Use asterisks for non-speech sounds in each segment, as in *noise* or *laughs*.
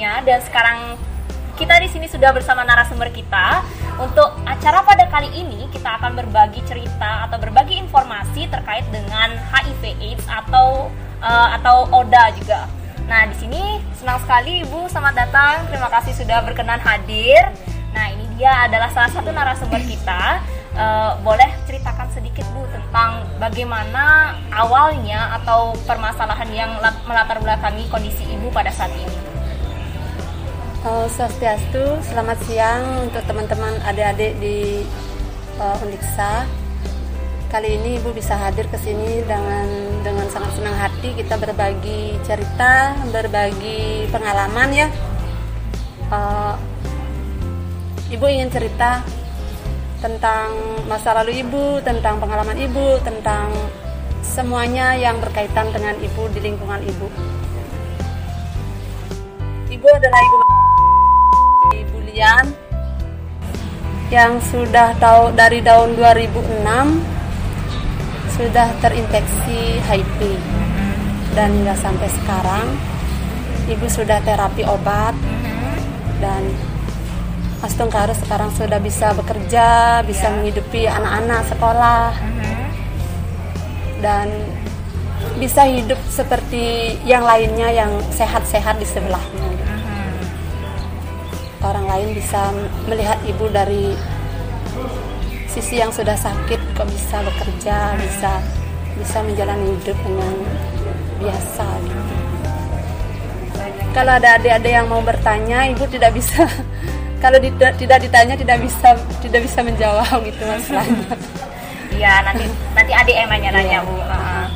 Sania dan sekarang kita di sini sudah bersama narasumber kita. Untuk acara pada kali ini kita akan berbagi cerita atau berbagi informasi terkait dengan HIV/AIDS atau uh, atau ODA juga. Nah, di sini senang sekali Ibu selamat datang. Terima kasih sudah berkenan hadir. Nah, ini dia adalah salah satu narasumber kita. Uh, boleh ceritakan sedikit Bu tentang bagaimana awalnya atau permasalahan yang melatar belakangi kondisi Ibu pada saat ini. Oh, Swastiastu, selamat siang untuk teman-teman adik-adik di uh, Undiksa. Kali ini Ibu bisa hadir ke sini dengan dengan sangat senang hati kita berbagi cerita, berbagi pengalaman ya. Uh, Ibu ingin cerita tentang masa lalu Ibu, tentang pengalaman Ibu, tentang semuanya yang berkaitan dengan Ibu di lingkungan Ibu. Ibu adalah ibu Bulian yang sudah tahu dari tahun 2006 sudah terinfeksi HIV dan hingga sampai sekarang ibu sudah terapi obat. Dan Mas Tungkaru sekarang sudah bisa bekerja, bisa yeah. menghidupi anak-anak sekolah. Dan bisa hidup seperti yang lainnya yang sehat-sehat di sebelahnya orang lain bisa melihat ibu dari sisi yang sudah sakit kok bisa bekerja bisa bisa menjalani hidup dengan biasa gitu. Kalau ada adik-adik yang mau bertanya ibu tidak bisa *laughs* kalau tidak tidak ditanya tidak bisa tidak bisa menjawab gitu masalahnya *laughs* iya nanti nanti adik yang nanya-nanya iya. bu uh,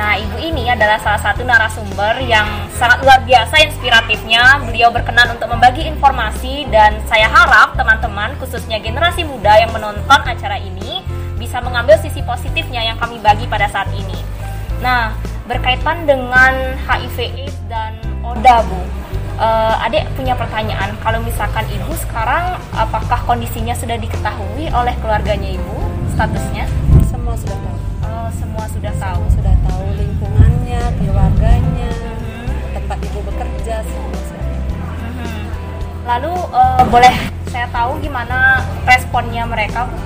Nah, ibu ini adalah salah satu narasumber yang sangat luar biasa inspiratifnya. Beliau berkenan untuk membagi informasi dan saya harap teman-teman khususnya generasi muda yang menonton acara ini bisa mengambil sisi positifnya yang kami bagi pada saat ini. Nah, berkaitan dengan HIV AIDS dan ODA, Bu. Uh, adik punya pertanyaan, kalau misalkan ibu sekarang apakah kondisinya sudah diketahui oleh keluarganya ibu statusnya? Semua sudah tahu. Semua sudah tahu. Semua sudah tahu lingkungannya, keluarganya, tempat ibu bekerja semua. Hmm. Lalu uh, boleh saya tahu gimana responnya mereka, Bu?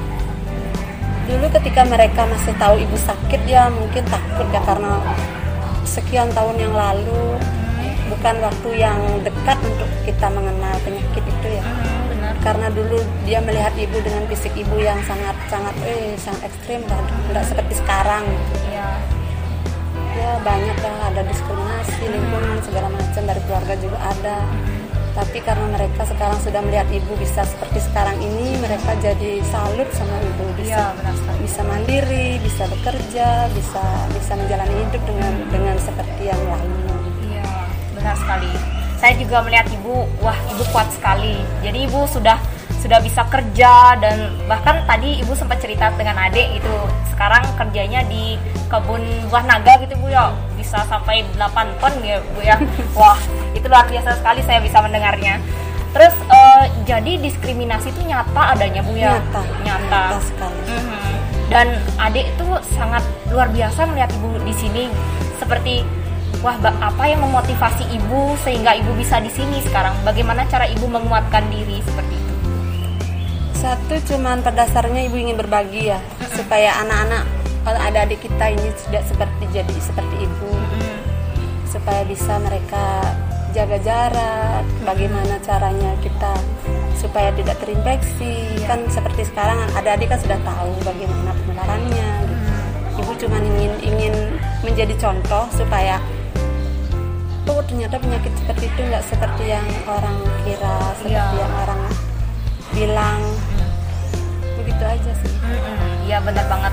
Dulu ketika mereka masih tahu ibu sakit ya mungkin takut ya karena sekian tahun yang lalu bukan waktu yang dekat untuk kita mengenal penyakit itu ya. Hmm karena dulu dia melihat ibu dengan fisik ibu yang sangat sangat eh sangat ekstrim dan tidak seperti sekarang. Ya ya banyak lah ada diskriminasi lingkungan segala macam dari keluarga juga ada. Tapi karena mereka sekarang sudah melihat ibu bisa seperti sekarang ini mereka jadi salut sama ibu. Bisa ya, bisa mandiri bisa bekerja bisa bisa menjalani hidup dengan dengan seperti yang lainnya. Iya benar sekali saya juga melihat ibu wah ibu kuat sekali. Jadi ibu sudah sudah bisa kerja dan bahkan tadi ibu sempat cerita dengan adik itu sekarang kerjanya di kebun buah naga gitu bu ya. Bisa sampai 8 ton ya bu ya. *laughs* Wah itu luar biasa sekali saya bisa mendengarnya. Terus uh, jadi diskriminasi itu nyata adanya bu ya? Nyata. Nyata, nyata sekali. Mm -hmm. dan adik itu sangat luar biasa melihat ibu di sini. Seperti wah apa yang memotivasi ibu sehingga ibu bisa di sini sekarang? Bagaimana cara ibu menguatkan diri seperti itu? Satu cuman pada dasarnya ibu ingin berbagi ya mm-hmm. supaya anak-anak kalau ada adik kita ini tidak seperti jadi seperti ibu mm-hmm. supaya bisa mereka jaga jarak bagaimana caranya kita supaya tidak terinfeksi yeah. kan seperti sekarang ada adik kan sudah tahu bagaimana penularannya gitu. ibu cuma ingin ingin menjadi contoh supaya oh ternyata penyakit seperti itu nggak seperti yang orang kira seperti ya. yang orang bilang. Begitu aja sih. Iya hmm, benar banget.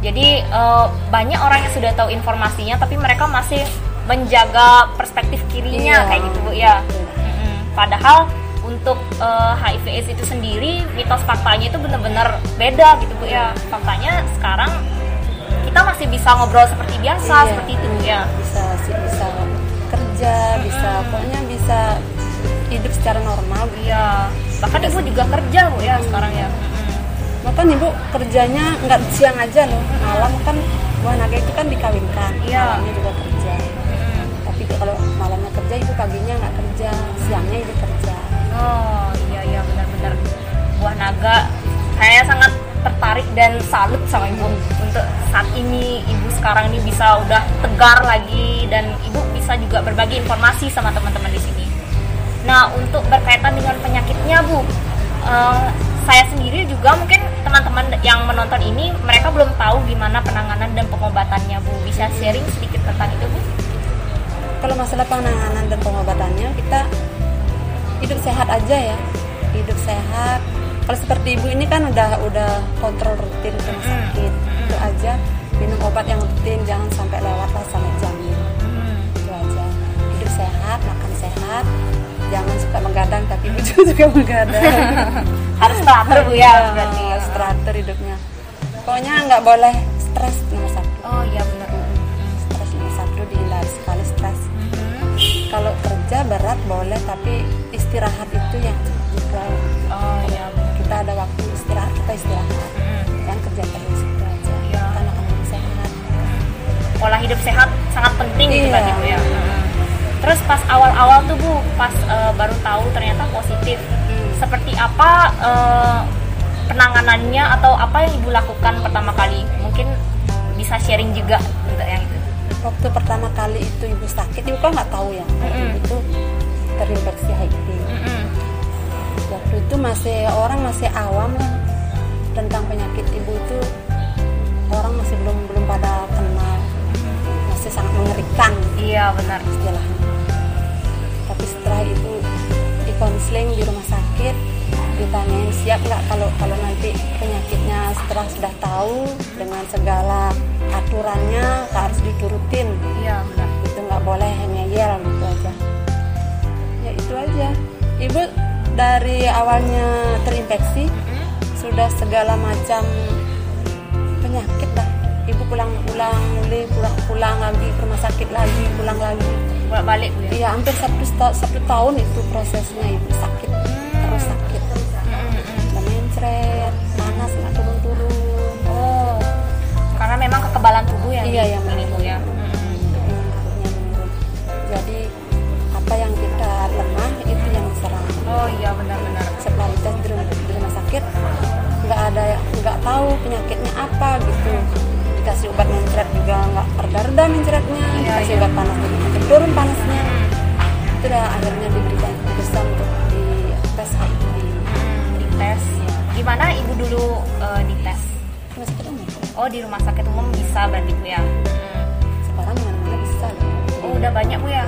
Jadi uh, banyak orang yang sudah tahu informasinya tapi mereka masih menjaga perspektif kirinya iya. kayak gitu bu ya. Hmm, padahal untuk uh, HIV AIDS itu sendiri mitos faktanya itu benar-benar beda gitu bu ya. Faktanya sekarang kita masih bisa ngobrol seperti biasa iya, seperti itu bu ya. Bisa sih bisa kerja bisa pokoknya bisa hidup secara normal iya. Bahkan ibu juga kerja bu ya sekarang ya. Bahkan ibu kerjanya nggak siang aja loh malam kan buah naga itu kan dikawinkan iya. malamnya juga kerja. Jadi kalau malamnya kerja ibu paginya nggak kerja, siangnya ibu kerja. Oh iya iya benar-benar. Buah naga. Saya sangat tertarik dan salut sama ibu. Untuk saat ini ibu sekarang ini bisa udah tegar lagi dan ibu bisa juga berbagi informasi sama teman-teman di sini. Nah untuk berkaitan dengan penyakitnya bu, eh, saya sendiri juga mungkin teman-teman yang menonton ini mereka belum tahu gimana penanganan dan pengobatannya bu. Bisa sharing sedikit tentang itu bu? Kalau masalah penanganan dan pengobatannya kita hidup sehat aja ya, hidup sehat. Kalau seperti ibu ini kan udah udah kontrol rutin rumah sakit, itu aja minum obat yang rutin, jangan sampai lewat lah sama jamnya. Sehat makan sehat jangan suka menggadang tapi *laughs* ibu juga menggadang Harus teratur bu ya berarti. harus teratur hidupnya pokoknya nggak boleh stres nomor satu Oh iya benar. stres nomor satu dihindari sekali stres kalau kerja berat boleh tapi istirahat itu yang juga Oh iya benar. kita ada waktu istirahat kita istirahat jangan kerja terus itu aja Iya. karena akan lebih sehat Pola hidup sehat sangat penting gitu Iya. berarti bu ya. Terus pas awal-awal tuh bu, pas eh, baru tahu ternyata positif. Seperti apa eh, penanganannya atau apa yang ibu lakukan pertama kali? Mungkin bisa sharing juga untuk yang itu. waktu pertama kali itu ibu sakit ibu kan nggak tahu ya Mm-mm. itu terinfeksi HIV waktu itu masih orang masih awam lah tentang penyakit ibu itu orang masih belum belum pada sangat mengerikan. Iya benar. istilahnya tapi setelah itu di konseling di rumah sakit ditanyain siap nggak kalau kalau nanti penyakitnya setelah sudah tahu dengan segala aturannya harus diturutin. Iya benar. itu nggak boleh ngeyel gitu aja. Ya itu aja. Ibu dari awalnya terinfeksi sudah segala macam penyakit lah ibu pulang pulang mulai pulang pulang lagi ke rumah sakit lagi pulang lagi. Bolak balik ya. iya hampir satu satu tahun itu prosesnya ibu sakit terus sakit. Dan mencret panas nggak turun turun Oh, karena memang kekebalan tubuh yang Iya, yang ini bu ya. jadi apa yang kita lemah itu yang diserang. Oh iya benar-benar. setelah dites di rumah, di rumah sakit nggak ada nggak tahu penyakitnya apa gitu dikasih obat mencret juga nggak reda-reda mencretnya Iya, dikasih iya. obat panas juga makin turun panasnya itu udah akhirnya diberikan keputusan untuk di tes HIV Hmm, di tes. Gimana ibu dulu eh, di tes? rumah sakit umum Oh di rumah sakit umum bisa berarti bu ya. Hmm. sekarang mana-mana bisa loh. Oh udah banyak bu ya.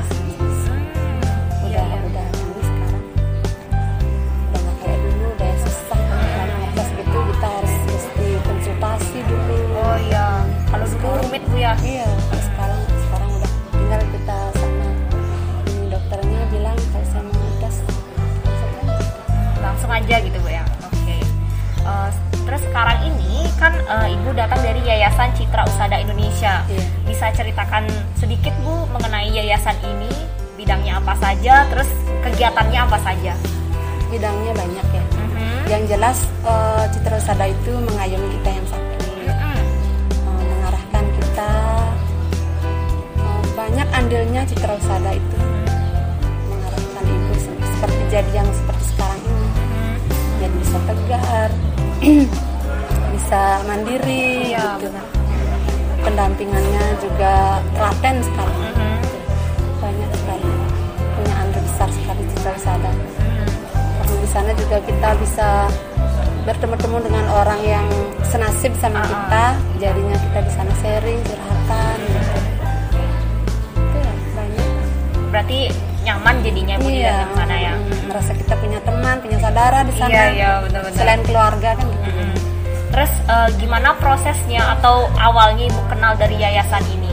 Ya. Iya, kalau sekarang sekarang udah tinggal kita sama ini dokternya bilang kalau saya mau tes langsung aja. Gitu bu ya. Oke. Eh, terus sekarang ini kan eh, ibu datang dari Yayasan Citra Usada Indonesia. Iya. Bisa ceritakan sedikit bu mengenai yayasan ini bidangnya apa saja, terus kegiatannya apa saja? Bidangnya banyak ya. Mhm. Yang jelas eh, Citra Usada itu mengayomi kita yang sakit, andilnya Citra Usada itu mengarahkan ibu se- seperti jadi yang seperti sekarang ini. Jadi bisa tegar, *clears throat* bisa mandiri, Iya gitu. benar. pendampingannya juga telaten sekali. Mhm. banyak sekali punya andil besar sekali di Sada. Mhm. Karena di sana juga kita bisa bertemu-temu dengan orang yang senasib sama Ah, kita, jadinya kita di sana sharing, curhatan. Berarti nyaman jadinya bu di Iya, dalam sana ya. merasa kita punya teman, punya saudara di sana. Iya iya benar-benar. Selain keluarga kan gitu. Mm-mm. Terus eh, gimana prosesnya atau awalnya ibu kenal dari yayasan ini?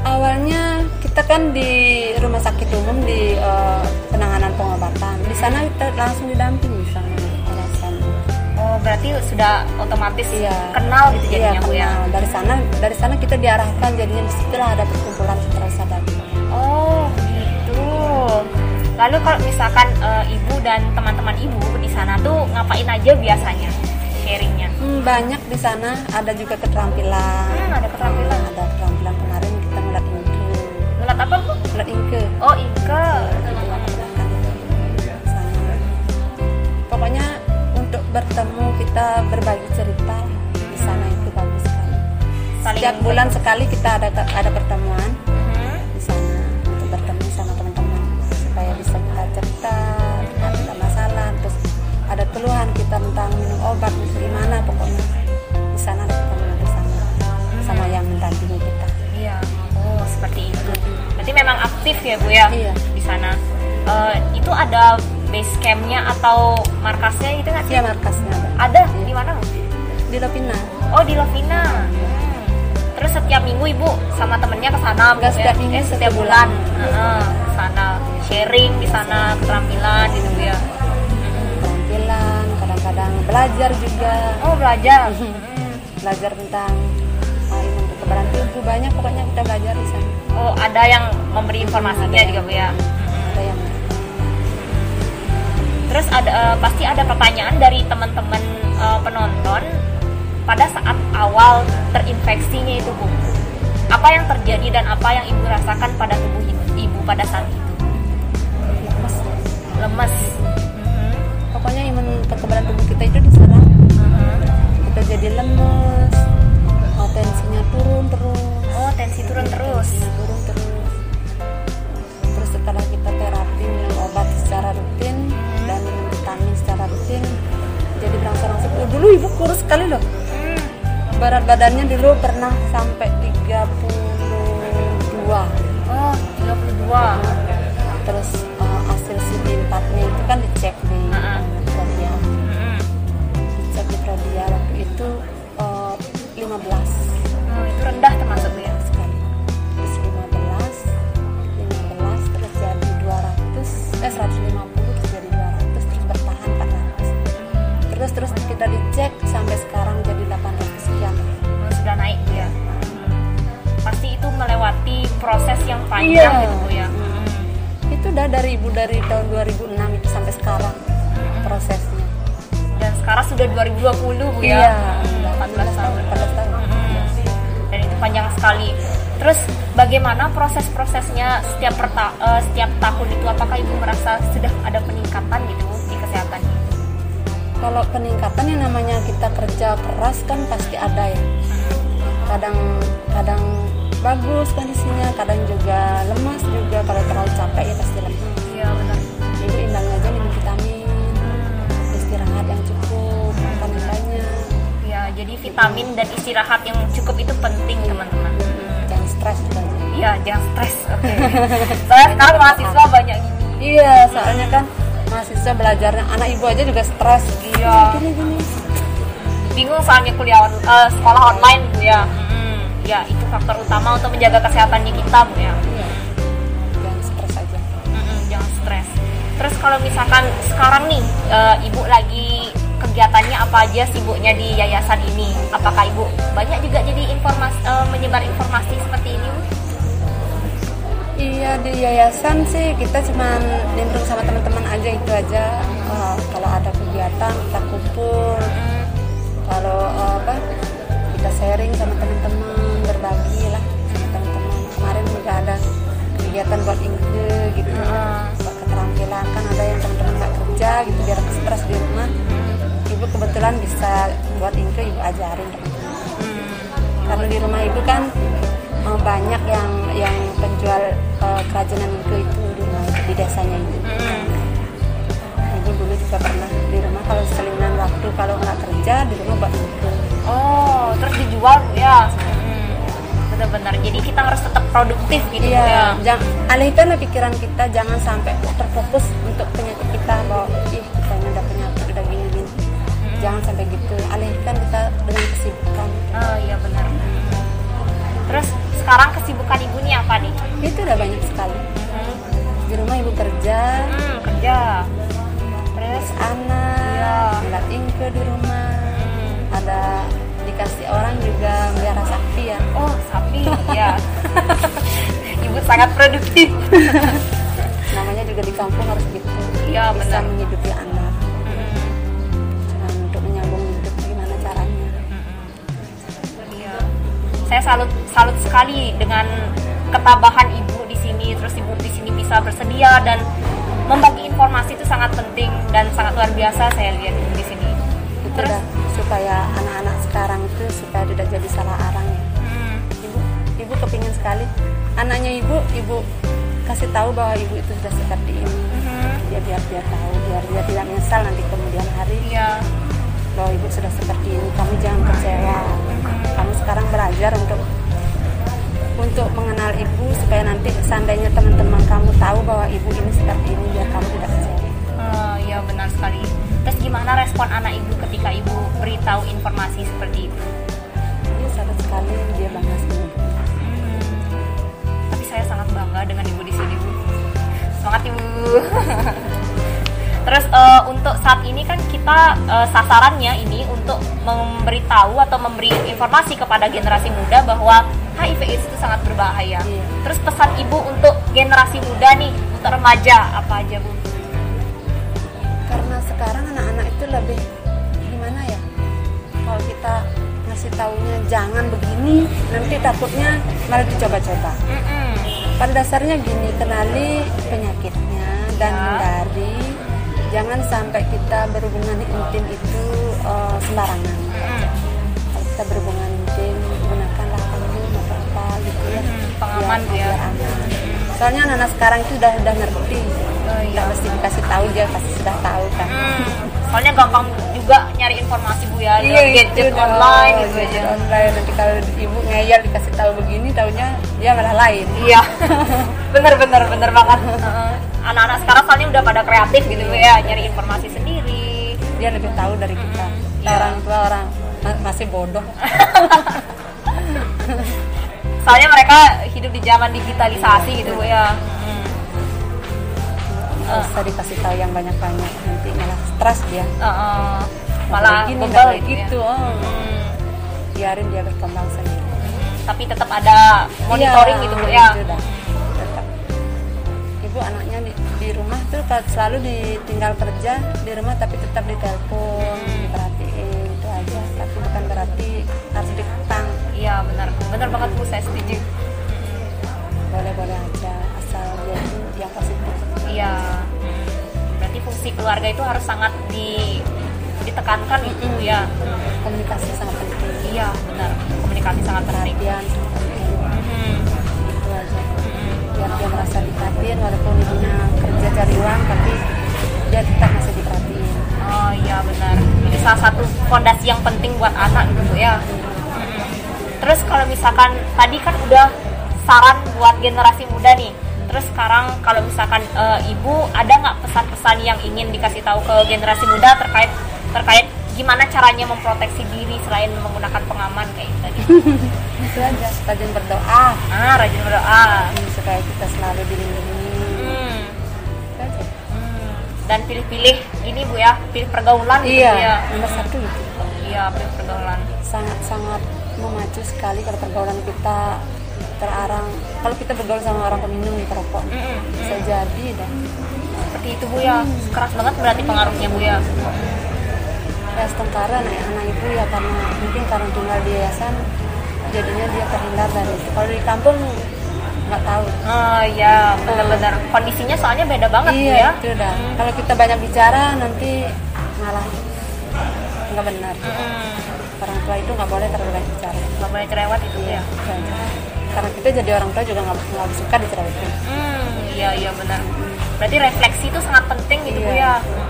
Awalnya kita kan di rumah sakit umum di eh, penanganan pengobatan. Di sana kita langsung didampingi sama alasan. Oh berarti sudah otomatis Iya. kenal gitu Iya, jadinya bu ya? Dari sana dari sana kita diarahkan jadinya di situlah ada perkumpulan setelah sadar. Oh Lalu kalau misalkan eh, ibu dan teman-teman ibu di sana tuh ngapain aja biasanya sharingnya? Hmm, banyak di sana ada juga keterampilan. Hmm, ada keterampilan. Ada keterampilan kemarin kita ngeliat intro. Ngeliat apa bu? Lot Inke Oh sana. pokoknya untuk bertemu kita berbagi cerita di sana itu bagus sekali setiap bulan sekali kita ada ada pertemuan memang aktif ya bu ya Iya. di sana. Eh, itu ada base campnya atau markasnya itu nggak sih? iya markasnya ada Ada di mana? Bu? di Lopina Oh di Lovina. Hmm. Terus setiap minggu ibu sama temennya ke sana Nggak setiap ya? minggu, eh, setiap setiap bulan. bulan. Heeh, sana sharing di sana keterampilan gitu Bu ya. keterampilan kadang-kadang belajar juga Oh belajar. *laughs* belajar tentang uh, ilmu kekebalan tubuh banyak pokoknya kita belajar di sana Oh ada yang memberi informasinya juga Bu ya. ada yang Terus ada eh, pasti ada pertanyaan dari teman-teman eh, penonton pada saat awal terinfeksinya itu Bu. Apa yang terjadi dan apa yang ibu rasakan pada tubuh ibu, ibu pada saat itu? lemas Lemes. Mhm. pokoknya imun kekebalan tubuh kita itu diserang Mhm. kita jadi lemes uh, tensinya turun terus Oh tensi turun terus. tensinya turun terus dulu ibu kurus sekali loh Hmm. berat badannya dulu pernah sampai 32 eh, sekolah online Bu ya. Mm, ya, itu faktor utama untuk menjaga kesehatannya kita Bu ya. iya jangan stres aja Mm-mm, jangan stres. Terus kalau misalkan sekarang nih eh, ibu lagi kegiatannya apa aja sibuknya di yayasan ini? Apakah ibu banyak juga jadi informasi eh, menyebar informasi seperti ini? Bu? Iya di yayasan sih kita cuman nimbrung sama teman-teman aja itu aja. Eh, kalau ada kegiatan kita kumpul. Kalau eh, apa kita sharing sama teman-teman berbagi lah sama teman-teman. Kemarin juga ada kegiatan buat ingke gitu. Mm. Buat keterampilan kan ada yang teman-teman nggak kerja gitu biar stres di rumah. Ibu kebetulan bisa buat ingke ibu ajarin teman-teman. Karena di rumah ibu kan eh, banyak yang yang penjual eh, kerajinan itu itu di, rumah, di desanya itu. Mm. Ibu dulu juga pernah di rumah kalau selingan waktu kalau nggak kerja di rumah buat itu. Oh, terus dijual ya? Mm. Benar-benar. Jadi kita harus tetap produktif gitu Bu ya. Iya, jangan alihkanlah pikiran kita jangan sampai terfokus untuk penyakit kita bahwa ih kita ini udah penyakit udah gini gini. Jangan sampai gitu. Alihkan kita dengan kesibukan. Oh iya benar. Terus sekarang kesibukan ibu nih apa nih? Itu udah banyak sekali. Di rumah ibu kerja, Hmm, kerja. Terus anak, Iya. ingke di rumah. hmm. Ada dikasih orang juga melihara sapi ya. Oh, sapi ya. *laughs* Ibu sangat produktif. *laughs* Namanya juga di kampung harus gitu. Iya, Bisa benar. menghidupi anak. Cuman untuk menyambung hidup gimana caranya. Iya. Saya salut salut sekali dengan ketabahan ibu di sini terus ibu di sini bisa bersedia dan membagi informasi itu sangat penting dan sangat luar biasa saya lihat di sini. Itu Terus? dah supaya anak-anak sekarang itu supaya tidak jadi salah arang. Ya Hmm, ibu ibu kepingin sekali. Anaknya ibu ibu kasih tahu bahwa ibu itu sudah seperti ini. Mhm, ya biar dia tahu biar dia tidak menyesal nanti kemudian hari iya. bahwa ibu sudah seperti ini. Kamu jangan kecewa. Kamu sekarang belajar untuk untuk mengenal ibu supaya nanti seandainya teman-teman kamu tahu bahwa ibu ini seperti ini biar kamu tidak kecewa Oh, iya benar sekali. Terus gimana respon anak ibu ketika ibu beritahu informasi seperti itu? ini sangat sekali dia bangga sekali Hmm, tapi saya sangat bangga dengan ibu di sini, Bu. Semangat ibu. *laughs* Terus eh, untuk saat ini kan kita eh, sasarannya ini untuk memberitahu atau memberi informasi kepada generasi muda bahwa HIV itu sangat berbahaya. Iya. Terus pesan ibu untuk generasi muda nih, untuk remaja apa aja bu? karena sekarang anak-anak itu lebih gimana ya kalau kita ngasih taunya jangan begini nanti takutnya malah dicoba-coba pada dasarnya gini kenali penyakitnya dan Ya. hindari jangan sampai kita berhubungan intim itu eh, sembarangan kalau kita berhubungan intim gitu ya. Hmm, pengaman ya. aman soalnya anak-anak sekarang itu udah udah ngerti. Oh, iya. mesti dikasih tahu dia pasti sudah tahu kan. Hmm, soalnya gampang juga nyari informasi bu ya. Iya, gadget itu online gitu Gadget aja. online. Nanti kalau ibu ngeyel dikasih tahu begini taunya dia malah lain. Iya, *laughs* bener bener bener banget. *laughs* Anak-anak sekarang soalnya udah pada kreatif gitu Bu, ya, nyari informasi sendiri. dia lebih tahu dari kita. Kita iya. orang tua orang ma- masih bodoh *laughs* Soalnya mereka hidup di zaman digitalisasi gitu bu ya. Hmm. nggak usah dikasih tahu yang banyak-banyak nanti malah stres dia malah gini, bebal gitu. gitu ya. oh. Hmm. biarin dia berkembang sendiri Tapi tetap ada monitoring Iya, gitu bu ya. Tetap. ibu anaknya di, di rumah tuh selalu ditinggal kerja di rumah tapi tetap ditelepon Hmm. diperhatiin itu aja tapi bukan berarti harus dikekang Iya benar, benar banget bu saya setuju. boleh-boleh aja asal dia itu yang positif Iya. Hmm. Berarti fungsi keluarga itu harus sangat di ditekankan gitu Bu, ya. komunikasi sangat penting Iya benar, komunikasi sangat penting. perhatian sangat penting itu aja biar dia merasa diperhatiin walaupun ibunya kerja cari uang tapi dia tetap masih diperhatiin Oh iya benar. Ini salah satu fondasi yang penting buat anak gitu ya. Terus kalau misalkan tadi kan udah saran buat generasi muda nih. Terus sekarang kalau misalkan eh, ibu ada nggak pesan-pesan yang ingin dikasih tahu ke generasi muda terkait terkait gimana caranya memproteksi diri selain menggunakan pengaman kayak itu tadi? itu aja rajin berdoa Ah, rajin berdoa. Hmm, supaya kita selalu dilindungi Hmm. Hmm. Dan pilih-pilih ini bu ya, pilih pergaulan gitu iya ya. nomor satu itu Iya, pilih pergaulan. sangat-sangat memacu sekali kalau pergaulan kita terarang. Kalau kita bergaul sama orang peminum nih perokok Mm-mm. bisa jadi dah Seperti itu bu ya, keras banget berarti pengaruhnya bu ya. ya setengkara anak, anak ibu ya karena mungkin karena tinggal di yayasan jadinya dia terhindar dari itu. Kalau di kampung nggak tahu. Oh iya, benar-benar. Kondisinya soalnya beda banget bu ya. iya itu dah. Kalau kita banyak bicara nanti malah nggak benar. Mm-mm. Orang tua itu nggak boleh terlalu banyak bicara Nggak boleh cerewet itu bu ya. Karena kita jadi orang tua juga nggak nggak suka dicerewetin Hmm, iya iya benar. Berarti refleksi itu sangat penting gitu bu Iya. ya. Hmm.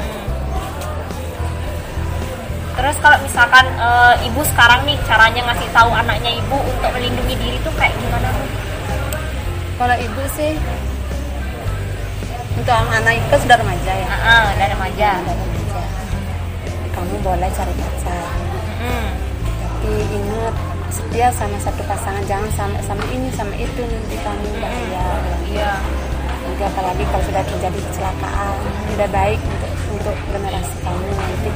Terus kalau misalkan eh, ibu sekarang nih caranya ngasih tahu anaknya ibu untuk melindungi diri tuh kayak gimana bu? kalau ibu sih untuk anak itu sudah remaja ya Ah, ah, dan remaja. Sudah remaja kamu boleh cari pacar Hmm. Tapi ingat setia sama satu pasangan jangan sampai sama ini sama itu nanti kamu bahaya Iya. nanti apalagi kalau sudah terjadi kecelakaan tidak baik untuk untuk generasi kamu nanti.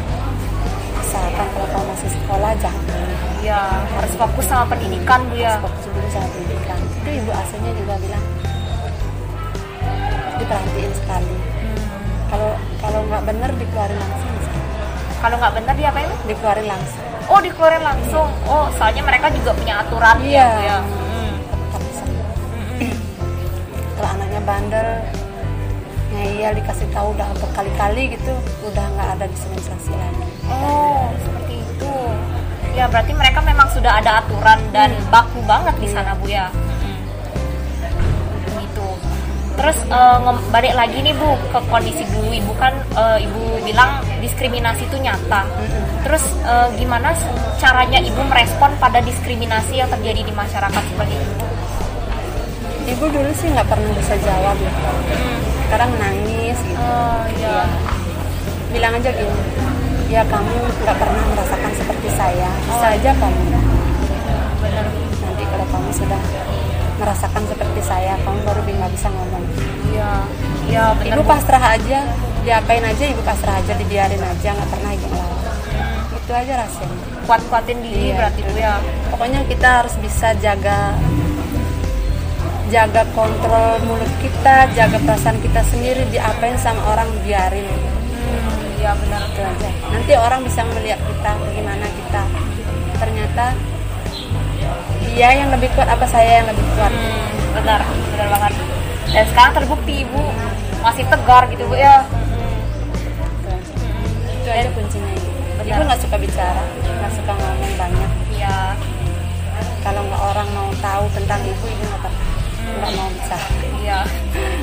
Misalkan kalau kamu masih sekolah jangan. Iya, harus fokus sama pendidikan bu ya. fokus dulu sama pendidikan. Itu ibu aslinya juga bilang. Diperhatiin sekali. Kalau kalau nggak benar dikeluarin langsung Kalau nggak benar dia apa ini? dikeluarin langsung Oh dikeluarin langsung. Oh soalnya mereka juga punya aturan Iya. ya ya. Hmm. Mm-mm. bandel ngeyel dikasih tahu udah berkali-kali gitu udah nggak ada dispensasi lagi Oh, seperti itu. Ya, berarti mereka memang sudah ada aturan dan baku banget di sana, Bu ya. Terus ngem- balik lagi nih Bu ke kondisi dulu Ibu kan eh, Ibu bilang diskriminasi itu nyata. Terus eh, gimana caranya Ibu merespon pada diskriminasi yang terjadi di masyarakat seperti itu? ibu dulu sih nggak pernah bisa jawab ya. Sekarang nangis gitu. Oh Iya. bilang aja gini ya kamu nggak pernah merasakan seperti saya. Bisa aja kamu. Nanti kalau kamu sudah merasakan seperti saya kamu baru nggak bisa ngomong Iya. Iya, ibu Bu. pasrah aja diapain aja ibu pasrah aja dibiarin aja nggak pernah ibu ngelawan itu aja rasanya kuat-kuatin diri Iya. berarti Bu ya. pokoknya kita harus bisa jaga jaga kontrol mulut kita jaga perasaan kita sendiri diapain sama orang biarin Hmm, Iya, benar. itu aja nanti orang bisa melihat kita bagaimana kita ternyata dia yang lebih kuat apa saya yang lebih kuat Hmm, benar, benar banget. Dan sekarang terbukti ibu masih tegar gitu bu ya. aja, itu aja kuncinya ibu Benar. ibu nggak suka bicara nggak suka ngomong banyak Iya. kalau nggak orang mau tahu tentang ibu ibu nggak nggak mau bicara Iya.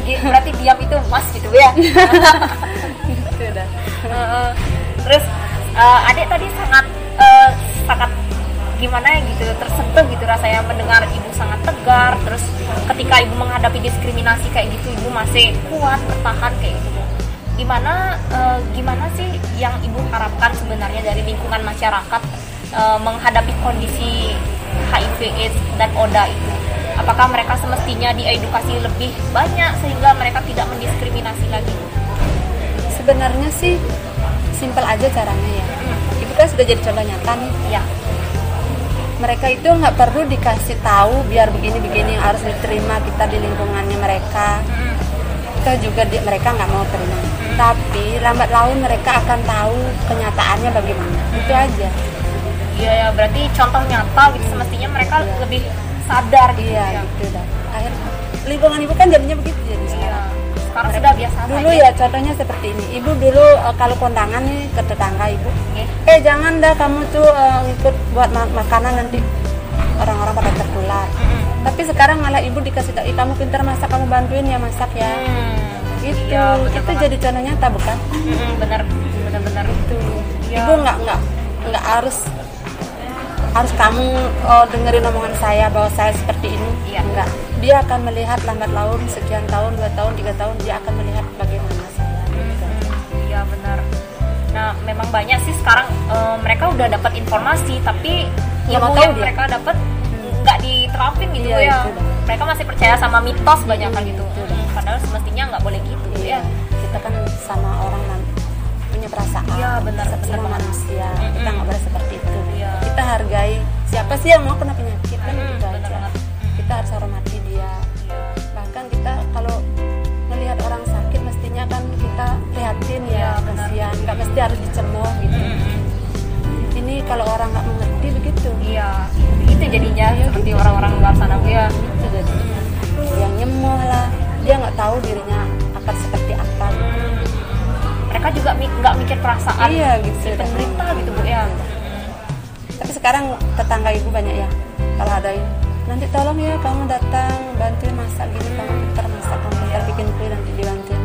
Jadi berarti diam itu emas gitu ya. *laughs* itu udah Heeh. Terus eh, adik tadi sangat eh, sangat gimana ya gitu tersentuh gitu rasanya. Mendengar ibu sangat tegar terus ketika ibu menghadapi diskriminasi kayak gitu ibu masih kuat bertahan kayak gitu. Gimana eh, gimana sih yang ibu harapkan sebenarnya dari lingkungan masyarakat eh, menghadapi kondisi HIV AIDS dan ODA itu? Apakah mereka semestinya diedukasi lebih banyak sehingga mereka tidak mendiskriminasi lagi? Sebenarnya sih simpel aja caranya ya. Ibu kan sudah jadi contoh nyata nih. Ya mereka itu nggak perlu dikasih tahu biar begini-begini harus diterima kita di lingkungannya mereka kita juga di, mereka nggak mau terima tapi lambat laun mereka akan tahu kenyataannya bagaimana itu aja Iya ya, berarti contoh nyata gitu semestinya mereka Iya. lebih sadar gitu iya ya. gitu dah akhir lingkungan ibu kan jadinya begitu jadi Iya. sekarang Sekarang sudah biasa dulu ya contohnya seperti ini ibu dulu eh, kalau kondangan nih ke tetangga ibu Oke. eh jangan dah kamu tuh eh, ikut buat ma- makanan nanti orang-orang pada tertular Mm-mm. tapi sekarang malah ibu dikasih tahu "Ih, kamu pintar masak kamu bantuin ya masak ya Hmm. itu Iya, itu banget. jadi contoh nyata bukan Mm-mm, bener bener-bener itu Iya. ibu nggak nggak nggak harus harus kamu oh, dengerin omongan saya bahwa saya seperti ini Iya. enggak dia akan melihat lambat laun sekian tahun dua tahun tiga tahun dia akan melihat bagaimana saya gitu. Iya benar. Nah memang banyak sih sekarang eh, mereka udah dapat informasi tapi ilmu yang dia. mereka dapat nggak diterapin gitu Iya, ya. itu. Mereka masih percaya sama mitos banyak kan gitu. itu dah. Padahal semestinya nggak boleh gitu Iya, ya. kita kan sama orang punya perasaan Iya, benar, sama benar manusia kita Mm-mm. nggak boleh seperti itu Iya. kita hargai siapa sih yang mau kena penyakit kan Mm-mm, gitu benar aja banget. kita harus hormati dia Iya. bahkan kita kalau melihat orang sakit mestinya kan kita prihatin Iya, ya benar. kasihan nggak mesti harus dicemooh gitu Mm-mm. ini kalau orang nggak mengerti begitu Iya, begitu jadinya Iya, seperti gitu. orang-orang luar sana ya. Itu jadi yang nyemoh lah dia nggak tahu dirinya akan seperti apa gitu. Mereka juga nggak mikir perasaan iya gitu penderita gitu Bu ya. tapi sekarang tetangga ibu banyak ya kalau ada nanti tolong ya kamu datang bantuin masak gini kamu pintar masak kamu pintar bikin kue nanti dibantuin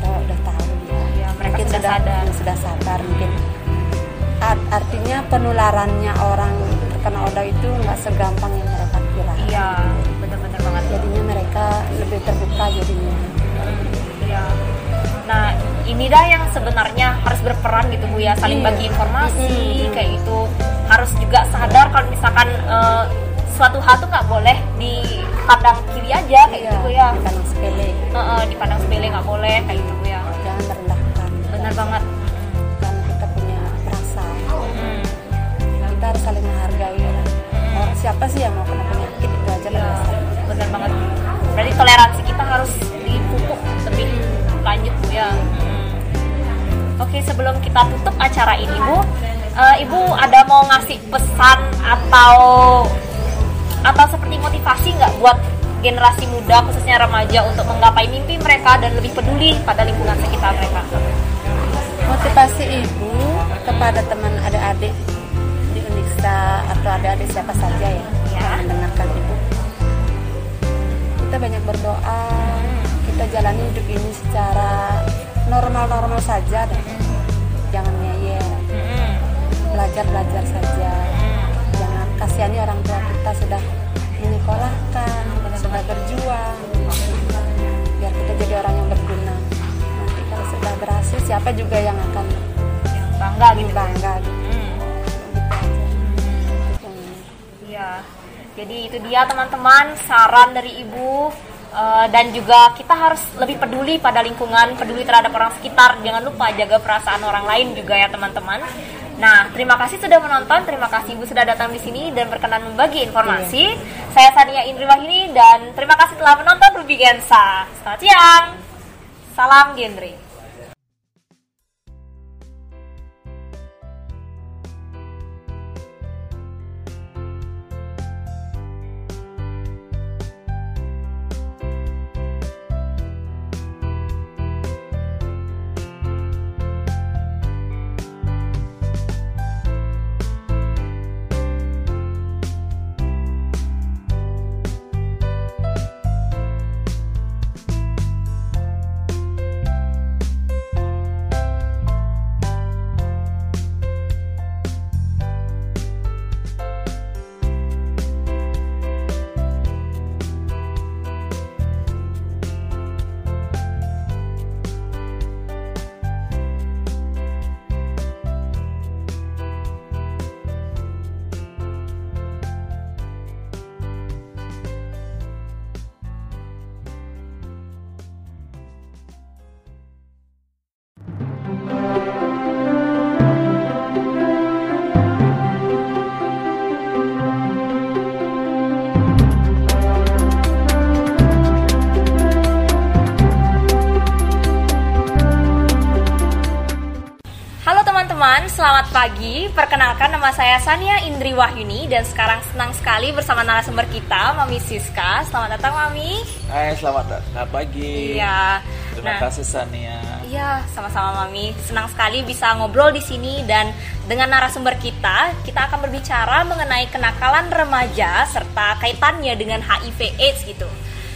udah udah tahu dia Iya, mereka mungkin sudah sadar. sudah sadar mungkin Art- artinya penularannya orang terkena oda itu nggak segampang yang mereka kira Iya, benar-benar banget. jadinya mereka lebih terbuka jadinya Iya. Nah, ini dah yang sebenarnya harus berperan gitu Bu ya, saling Iya. bagi informasi kayak gitu. Harus juga sadar kalau misalkan eh, suatu hal tuh nggak boleh dipandang kiri aja kayak gitu Bu ya. bukan yang sepele Eh, eh, dipandang sepele nggak boleh kayak gitu Bu ya. jangan merendahkan Benar banget. kan kita punya perasaan Mm. kita harus saling menghargai ya. orang siapa sih yang mau kena penyakit itu aja Iya, dasarnya. benar banget. Berarti toleransi kita harus dipupuk lebih lanjut Bu ya. Hmm. Oke, sebelum kita tutup acara ini Bu, eh, Ibu ada mau ngasih pesan atau atau seperti motivasi nggak buat generasi muda khususnya remaja untuk menggapai mimpi mereka dan lebih peduli pada lingkungan sekitar mereka? Motivasi ibu kepada teman adik-adik di Uniksa atau adik-adik siapa saja ya, Ya. yang mendengarkan ibu. Kita banyak berdoa, kita jalani hidup ini secara normal-normal saja deh. Jangan ngeyel, belajar-belajar saja. Jangan kasihani orang tua kita sudah menyekolahkan, sudah berjuang. Biar kita jadi orang yang berguna. Nanti kalau sudah berhasil, siapa juga yang akan Yang bangga gitu. bangga gitu. Iya. Jadi itu dia teman-teman saran dari ibu Eh, dan juga kita harus lebih peduli pada lingkungan, peduli terhadap orang sekitar. Jangan lupa jaga perasaan orang lain juga ya teman-teman. Nah, terima kasih sudah menonton, terima kasih Ibu sudah datang di sini dan berkenan membagi informasi. Saya Sania Indri Wahini dan terima kasih telah menonton Ruby Gensa. Selamat siang. Salam genre. Perkenalkan nama saya Sania Indri Wahyuni dan sekarang senang sekali bersama narasumber kita, Mami Siska. Selamat datang, Mami. Hai, selamat datang pagi. Iya. Terima Nah, kasih Sania. Iya, sama-sama Mami. Senang sekali bisa ngobrol di sini dan dengan narasumber kita, kita akan berbicara mengenai kenakalan remaja serta kaitannya dengan HIV AIDS gitu.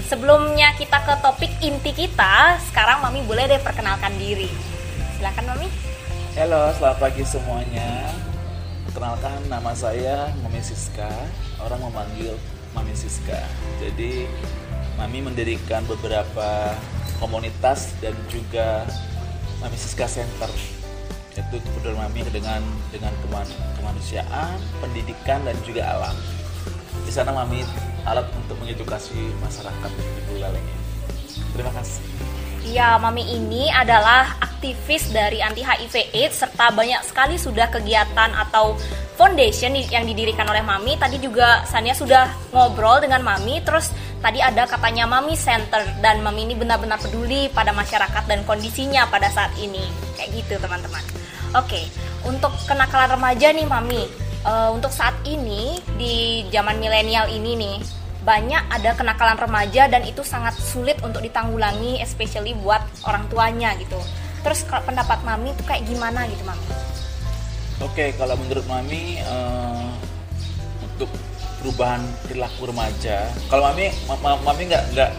Sebelumnya kita ke topik inti kita, sekarang Mami boleh deh perkenalkan diri. Silakan Mami. Halo, selamat pagi semuanya. Perkenalkan nama saya Mami Siska. Orang memanggil Mami Siska. Jadi Mami mendirikan beberapa komunitas dan juga Mami Siska Center. Itu peduli Mami dengan dengan keman- kemanusiaan, pendidikan dan juga alam. Di sana Mami alat untuk mengedukasi masyarakat di Buleleng ini. Terima kasih. Iya, Mami ini adalah aktivis dari anti HIV AIDS serta banyak sekali sudah kegiatan atau foundation yang didirikan oleh Mami. Tadi juga Sania sudah ngobrol dengan Mami, terus tadi ada katanya Mami Center dan Mami ini benar-benar peduli pada masyarakat dan kondisinya pada saat ini. Kayak gitu, teman-teman. Oke, untuk kenakalan remaja nih Mami. eh, untuk saat ini di zaman milenial ini nih banyak ada kenakalan remaja dan itu sangat sulit untuk ditanggulangi especially buat orang tuanya gitu. Terus kalau pendapat mami itu kayak gimana gitu mami? Oke, kalau menurut Mami eh, untuk perubahan perilaku remaja, kalau Mami, ma- ma- Mami nggak nggak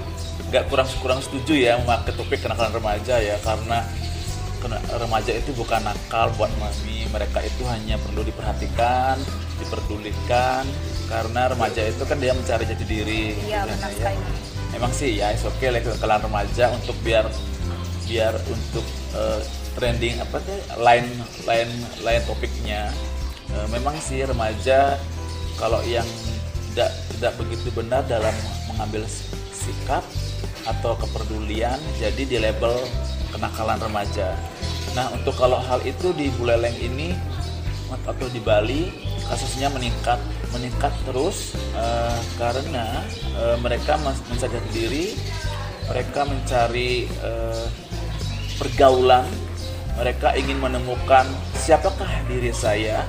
nggak kurang kurang setuju ya memakai topik kenakalan remaja ya karena remaja itu bukan nakal buat Mami, mereka itu hanya perlu diperhatikan, diperdulikan karena remaja itu kan dia mencari jati diri. Iya, gitu benar ya. Emang sih ya, oke okay kenakalan remaja untuk biar biar untuk eh, trending apa tuh lain lain lain topiknya Eh, memang sih remaja kalau yang tidak tidak begitu benar dalam mengambil sikap atau kepedulian jadi di label kenakalan remaja. Nah untuk kalau hal itu di Buleleng ini atau di Bali kasusnya meningkat meningkat terus eh, karena eh, mereka mencari diri mereka mencari eh, pergaulan mereka ingin menemukan siapakah diri saya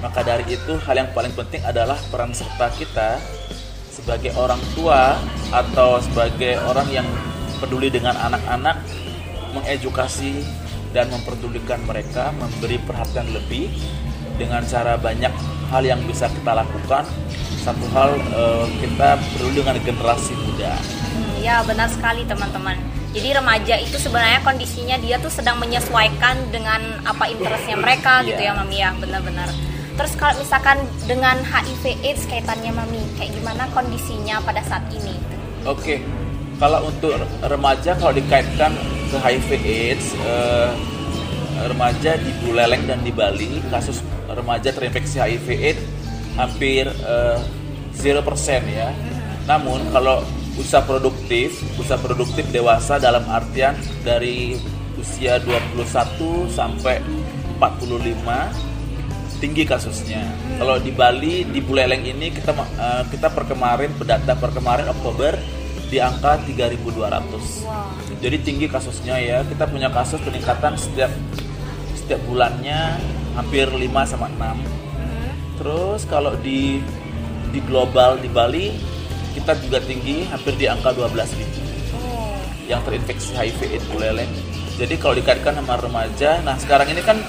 maka dari itu hal yang paling penting adalah peran serta kita sebagai orang tua atau sebagai orang yang peduli dengan anak-anak mengedukasi dan memperdulikan mereka, memberi perhatian lebih dengan cara banyak hal yang bisa kita lakukan. Satu hal eh, kita peduli dengan generasi muda. Hmm, ya benar sekali teman-teman. Jadi remaja itu sebenarnya kondisinya dia tuh sedang menyesuaikan dengan apa interestnya mereka gitu Iya. ya mami ya benar-benar. Terus kalau misalkan dengan HIV AIDS kaitannya mami, kayak gimana kondisinya pada saat ini? Oke, kalau untuk remaja kalau dikaitkan ke HIV AIDS, eh, remaja di Buleleng dan di Bali kasus remaja terinfeksi HIV AIDS hampir eh, 0% ya. Namun kalau usia produktif, usia produktif dewasa dalam artian dari usia 21 sampai 45 tinggi kasusnya. Kalau di Bali di Buleleng ini kita eh, kita per kemarin berdata per kemarin Oktober di angka 3.200. Wah. Jadi tinggi kasusnya ya. Kita punya kasus peningkatan setiap setiap bulannya hampir 5 sama 6. Terus kalau di di global di Bali kita juga tinggi hampir di angka 12.000 Oh. yang terinfeksi HIV AIDS Buleleng. Jadi kalau dikaitkan sama remaja, nah sekarang ini kan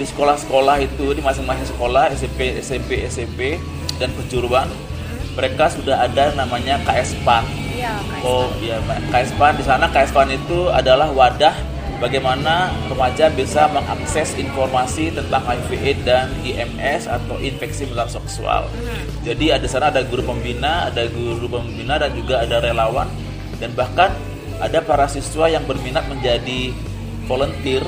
di sekolah-sekolah itu di masing-masing sekolah SMP, SMP, SMP dan perjuruan mereka sudah ada namanya KSPAN. Kak. Oh iya, KSPAN di sana KSPAN itu adalah wadah bagaimana remaja bisa mengakses informasi tentang HIV AIDS dan IMS atau infeksi menular seksual. Jadi ada sana ada guru pembina, ada guru pembina dan juga ada relawan dan bahkan ada para siswa yang berminat menjadi volunteer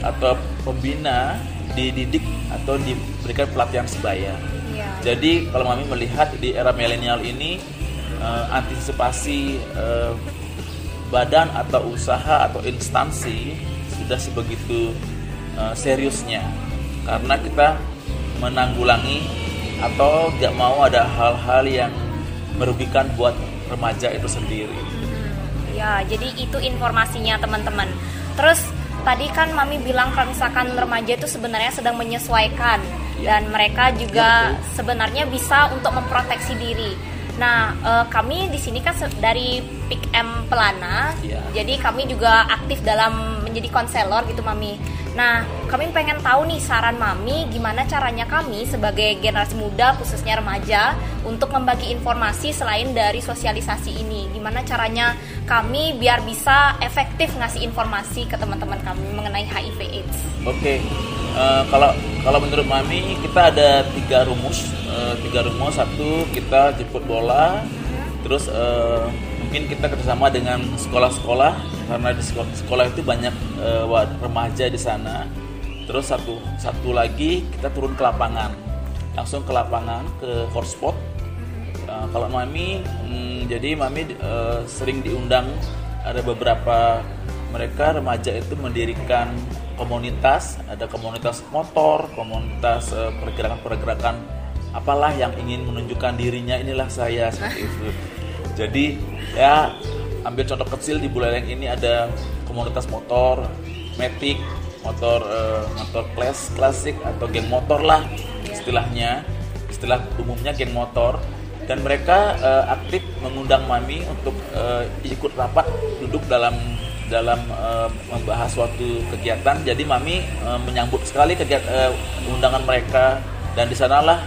atau pembina dididik atau diberikan pelatihan sebaya. Iya. Jadi kalau mami melihat di era milenial ini eh, antisipasi eh, badan atau usaha atau instansi sudah sebegitu eh, seriusnya karena kita menanggulangi atau tidak mau ada hal-hal yang merugikan buat remaja itu sendiri. Ya, jadi itu informasinya teman-teman. Terus tadi kan Mami bilang kalau misalkan remaja itu sebenarnya sedang menyesuaikan Ya. dan mereka juga betul. sebenarnya bisa untuk memproteksi diri. Nah, eh, kami di sini kan dari Pick M Pelana, Ya. jadi kami juga aktif dalam menjadi konselor gitu Mami. Nah, kami pengen tahu nih saran Mami gimana caranya kami sebagai generasi muda khususnya remaja untuk membagi informasi selain dari sosialisasi ini. Gimana caranya kami biar bisa efektif ngasih informasi ke teman-teman kami mengenai HIV AIDS. Oke, eh, kalau kalau menurut mami kita ada tiga rumus, Eh, tiga rumus satu kita jemput bola, terus eh, mungkin kita kerjasama dengan sekolah-sekolah karena di sekolah, sekolah itu banyak wa- remaja di sana. Terus satu satu lagi kita turun ke lapangan, langsung ke lapangan ke hotspot. Eh, kalau mami, hmm, jadi mami eh, sering diundang ada beberapa mereka remaja itu mendirikan komunitas, ada komunitas motor, komunitas eh, pergerakan-pergerakan apalah yang ingin menunjukkan dirinya inilah saya seperti itu. Jadi ya ambil contoh kecil di Buleleng ini ada komunitas motor, metik, motor eh, motor klas klasik atau geng motor lah istilahnya, istilah umumnya geng motor. Dan mereka eh, aktif mengundang mami untuk eh, ikut rapat duduk dalam dalam eh, membahas suatu kegiatan. Jadi mami eh, menyambut sekali kegiatan undangan mereka. Dan di sanalah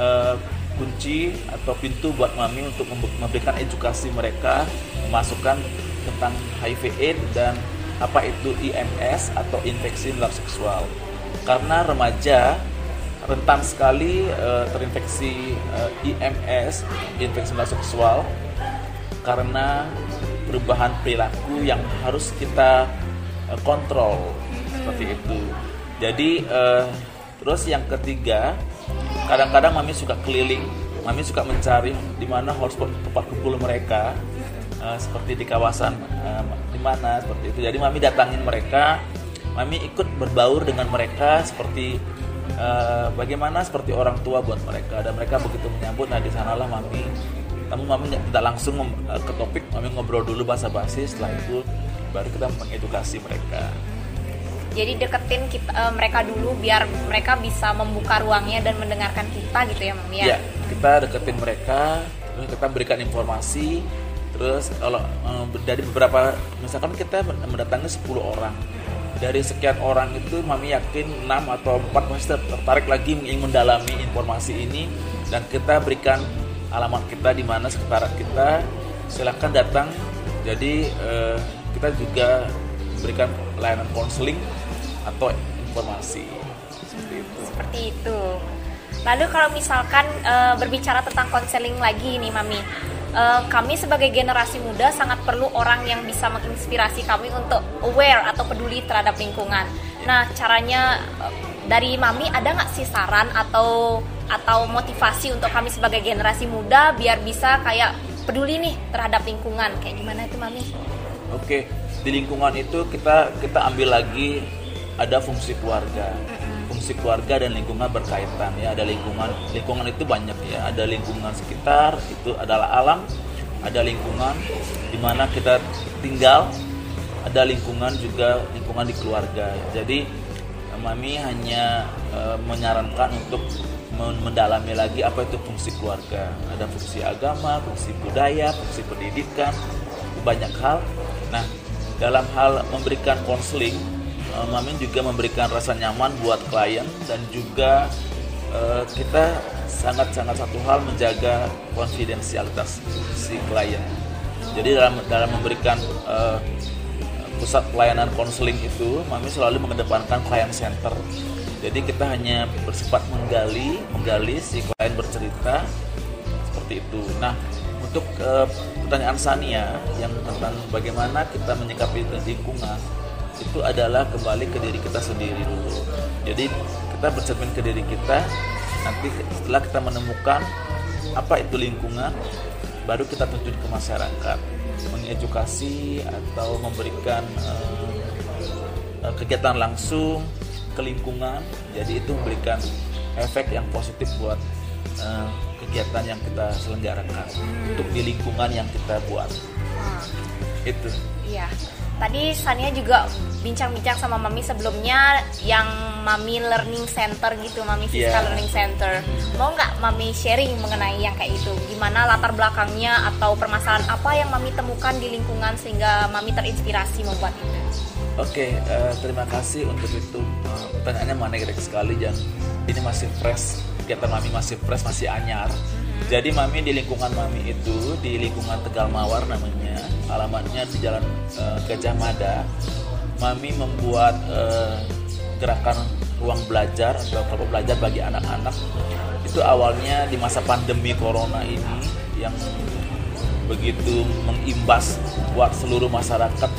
eh, kunci atau pintu buat mami untuk membe- memberikan edukasi mereka memasukkan tentang HIV AIDS dan apa itu IMS atau infeksi menular seksual karena remaja rentan sekali eh, terinfeksi eh, IMS infeksi menular seksual karena perubahan perilaku yang harus kita eh, kontrol seperti itu. Jadi eh, terus yang ketiga, kadang-kadang mami suka keliling, mami suka mencari di mana hotspot tempat kumpul mereka, eh, seperti di kawasan eh, di mana seperti itu. Jadi mami datangin mereka, mami ikut berbaur dengan mereka seperti eh, bagaimana seperti orang tua buat mereka dan mereka begitu menyambut. Nah di sanalah mami namun mami tidak langsung ke topik mami ngobrol dulu bahasa basi setelah itu baru kita mengedukasi mereka Jadi deketin kita, eh, mereka dulu biar mereka bisa membuka ruangnya dan mendengarkan kita gitu ya Mami ya. ya kita deketin mereka terus kita berikan informasi terus kalau eh, dari beberapa misalkan kita mendatangi 10 orang dari sekian orang itu mami yakin 6 atau 4 pasti tertarik lagi ingin mendalami informasi ini dan kita berikan alamat kita di mana sekitaran kita silahkan datang jadi eh, kita juga berikan layanan konseling atau informasi seperti itu Seperti itu. Lalu kalau misalkan eh, berbicara tentang konseling lagi nih Mami, eh, kami sebagai generasi muda sangat perlu orang yang bisa menginspirasi kami untuk aware atau peduli terhadap lingkungan. Nah caranya eh, dari Mami ada nggak sih saran atau atau motivasi untuk kami sebagai generasi muda biar bisa kayak peduli nih terhadap lingkungan kayak gimana itu Mami? Oke, di lingkungan itu kita kita ambil lagi ada fungsi keluarga. Fungsi keluarga dan lingkungan berkaitan ya. Ada lingkungan lingkungan itu banyak ya. Ada lingkungan sekitar itu adalah alam, ada lingkungan di mana kita tinggal, ada lingkungan juga lingkungan di keluarga. Jadi Mami hanya eh, menyarankan untuk men- mendalami lagi apa itu fungsi keluarga. Ada fungsi agama, fungsi budaya, fungsi pendidikan, banyak hal. Nah, dalam hal memberikan konseling, eh, Mamin juga memberikan rasa nyaman buat klien dan juga eh, kita sangat-sangat satu hal menjaga konfidensialitas si klien. Jadi dalam dalam memberikan eh, pusat pelayanan konseling itu, Mami selalu mengedepankan client center. Jadi kita hanya bersifat menggali, menggali si klien bercerita seperti itu. Nah, untuk pertanyaan Sania yang tentang bagaimana kita menyikapi lingkungan itu adalah kembali ke diri kita sendiri dulu. Jadi kita bercermin ke diri kita. Nanti setelah kita menemukan apa itu lingkungan, baru kita terjun ke masyarakat, mengedukasi atau memberikan eh, kegiatan langsung ke lingkungan. Jadi itu memberikan efek yang positif buat eh, kegiatan yang kita selenggarakan untuk di lingkungan yang kita buat. Itu. Iya. Tadi Sania juga bincang-bincang sama Mami sebelumnya yang Mami Learning Center gitu, Mami Iya. Learning Center. Mau nggak Mami sharing mengenai yang kayak itu? Gimana latar belakangnya atau permasalahan apa yang Mami temukan di lingkungan sehingga Mami terinspirasi membuat itu? Oke, eh, terima kasih untuk itu. Eh, pertanyaannya menarik sekali dan ini masih fresh. Kegiatan Mami masih fresh, masih anyar. Jadi Mami di lingkungan Mami itu di lingkungan Tegal Mawar namanya, alamatnya di Jalan eh, Gajah Mada. Mami membuat eh, gerakan ruang belajar atau kelompok belajar bagi anak-anak. Itu awalnya di masa pandemi corona ini yang begitu mengimbas buat seluruh masyarakat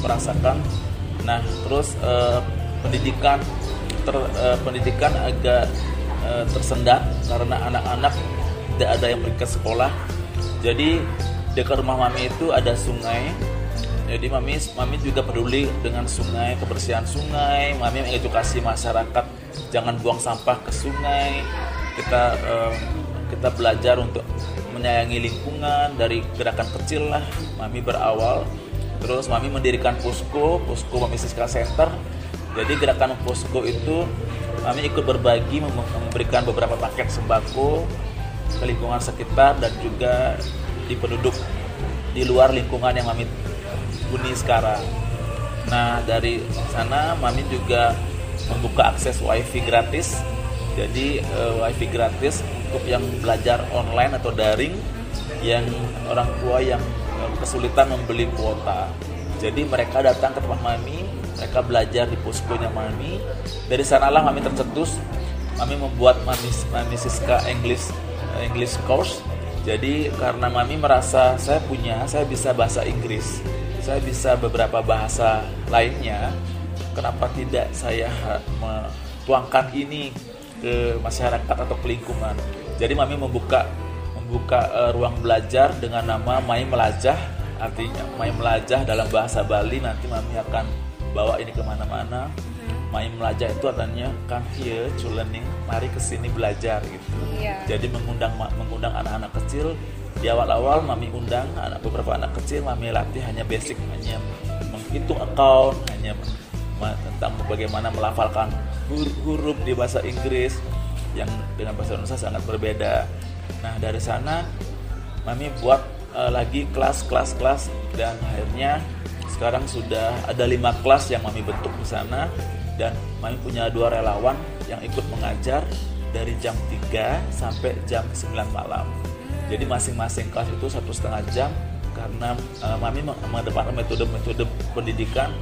merasakan. Nah, terus eh, pendidikan ter- eh, pendidikan agak tersendat karena anak-anak tidak ada yang pergi sekolah. Jadi dekat rumah mami itu ada sungai. Jadi mami mami juga peduli dengan sungai, kebersihan sungai. Mami mengedukasi masyarakat jangan buang sampah ke sungai. Kita eh, kita belajar untuk menyayangi lingkungan dari gerakan kecil lah. Mami berawal Terus Mami mendirikan posko, posko Mami Siska Center. Jadi gerakan posko itu Mami ikut berbagi mem- memberikan beberapa paket sembako ke lingkungan sekitar dan juga di penduduk di luar lingkungan yang Mami huni sekarang. Nah dari sana Mami juga membuka akses wifi gratis. Jadi eh, wifi gratis untuk yang belajar online atau daring yang orang tua yang eh, kesulitan membeli kuota. Jadi mereka datang ke tempat Mami, mereka belajar di poskonya Mami. Dari sanalah Mami tercetus. Mami membuat Mami Mami Siska English English course. Jadi karena Mami merasa saya punya, saya bisa bahasa Inggris, saya bisa beberapa bahasa lainnya. Kenapa tidak saya metuangkan ini ke masyarakat atau ke lingkungan? Jadi Mami membuka membuka eh, ruang belajar dengan nama Mai Melajah artinya Mai Melajah dalam bahasa Bali nanti Mami akan bawa ini ke mana-mana Mai Melajah itu artinya come here to learning mari ke sini belajar gitu Iya. jadi mengundang mengundang anak-anak kecil di awal-awal Mami undang anak beberapa anak kecil Mami latih hanya basic hanya menghitung account hanya tentang bagaimana melafalkan hur- huruf di bahasa Inggris yang dengan bahasa Indonesia sangat berbeda. Nah dari sana Mami buat uh, lagi kelas-kelas kelas dan akhirnya sekarang sudah ada lima kelas yang Mami bentuk di sana dan Mami punya dua relawan yang ikut mengajar dari jam 3 sampai jam 9 malam. Jadi masing-masing kelas itu satu setengah jam karena uh, Mami mengedepankan metode-metode pendidikan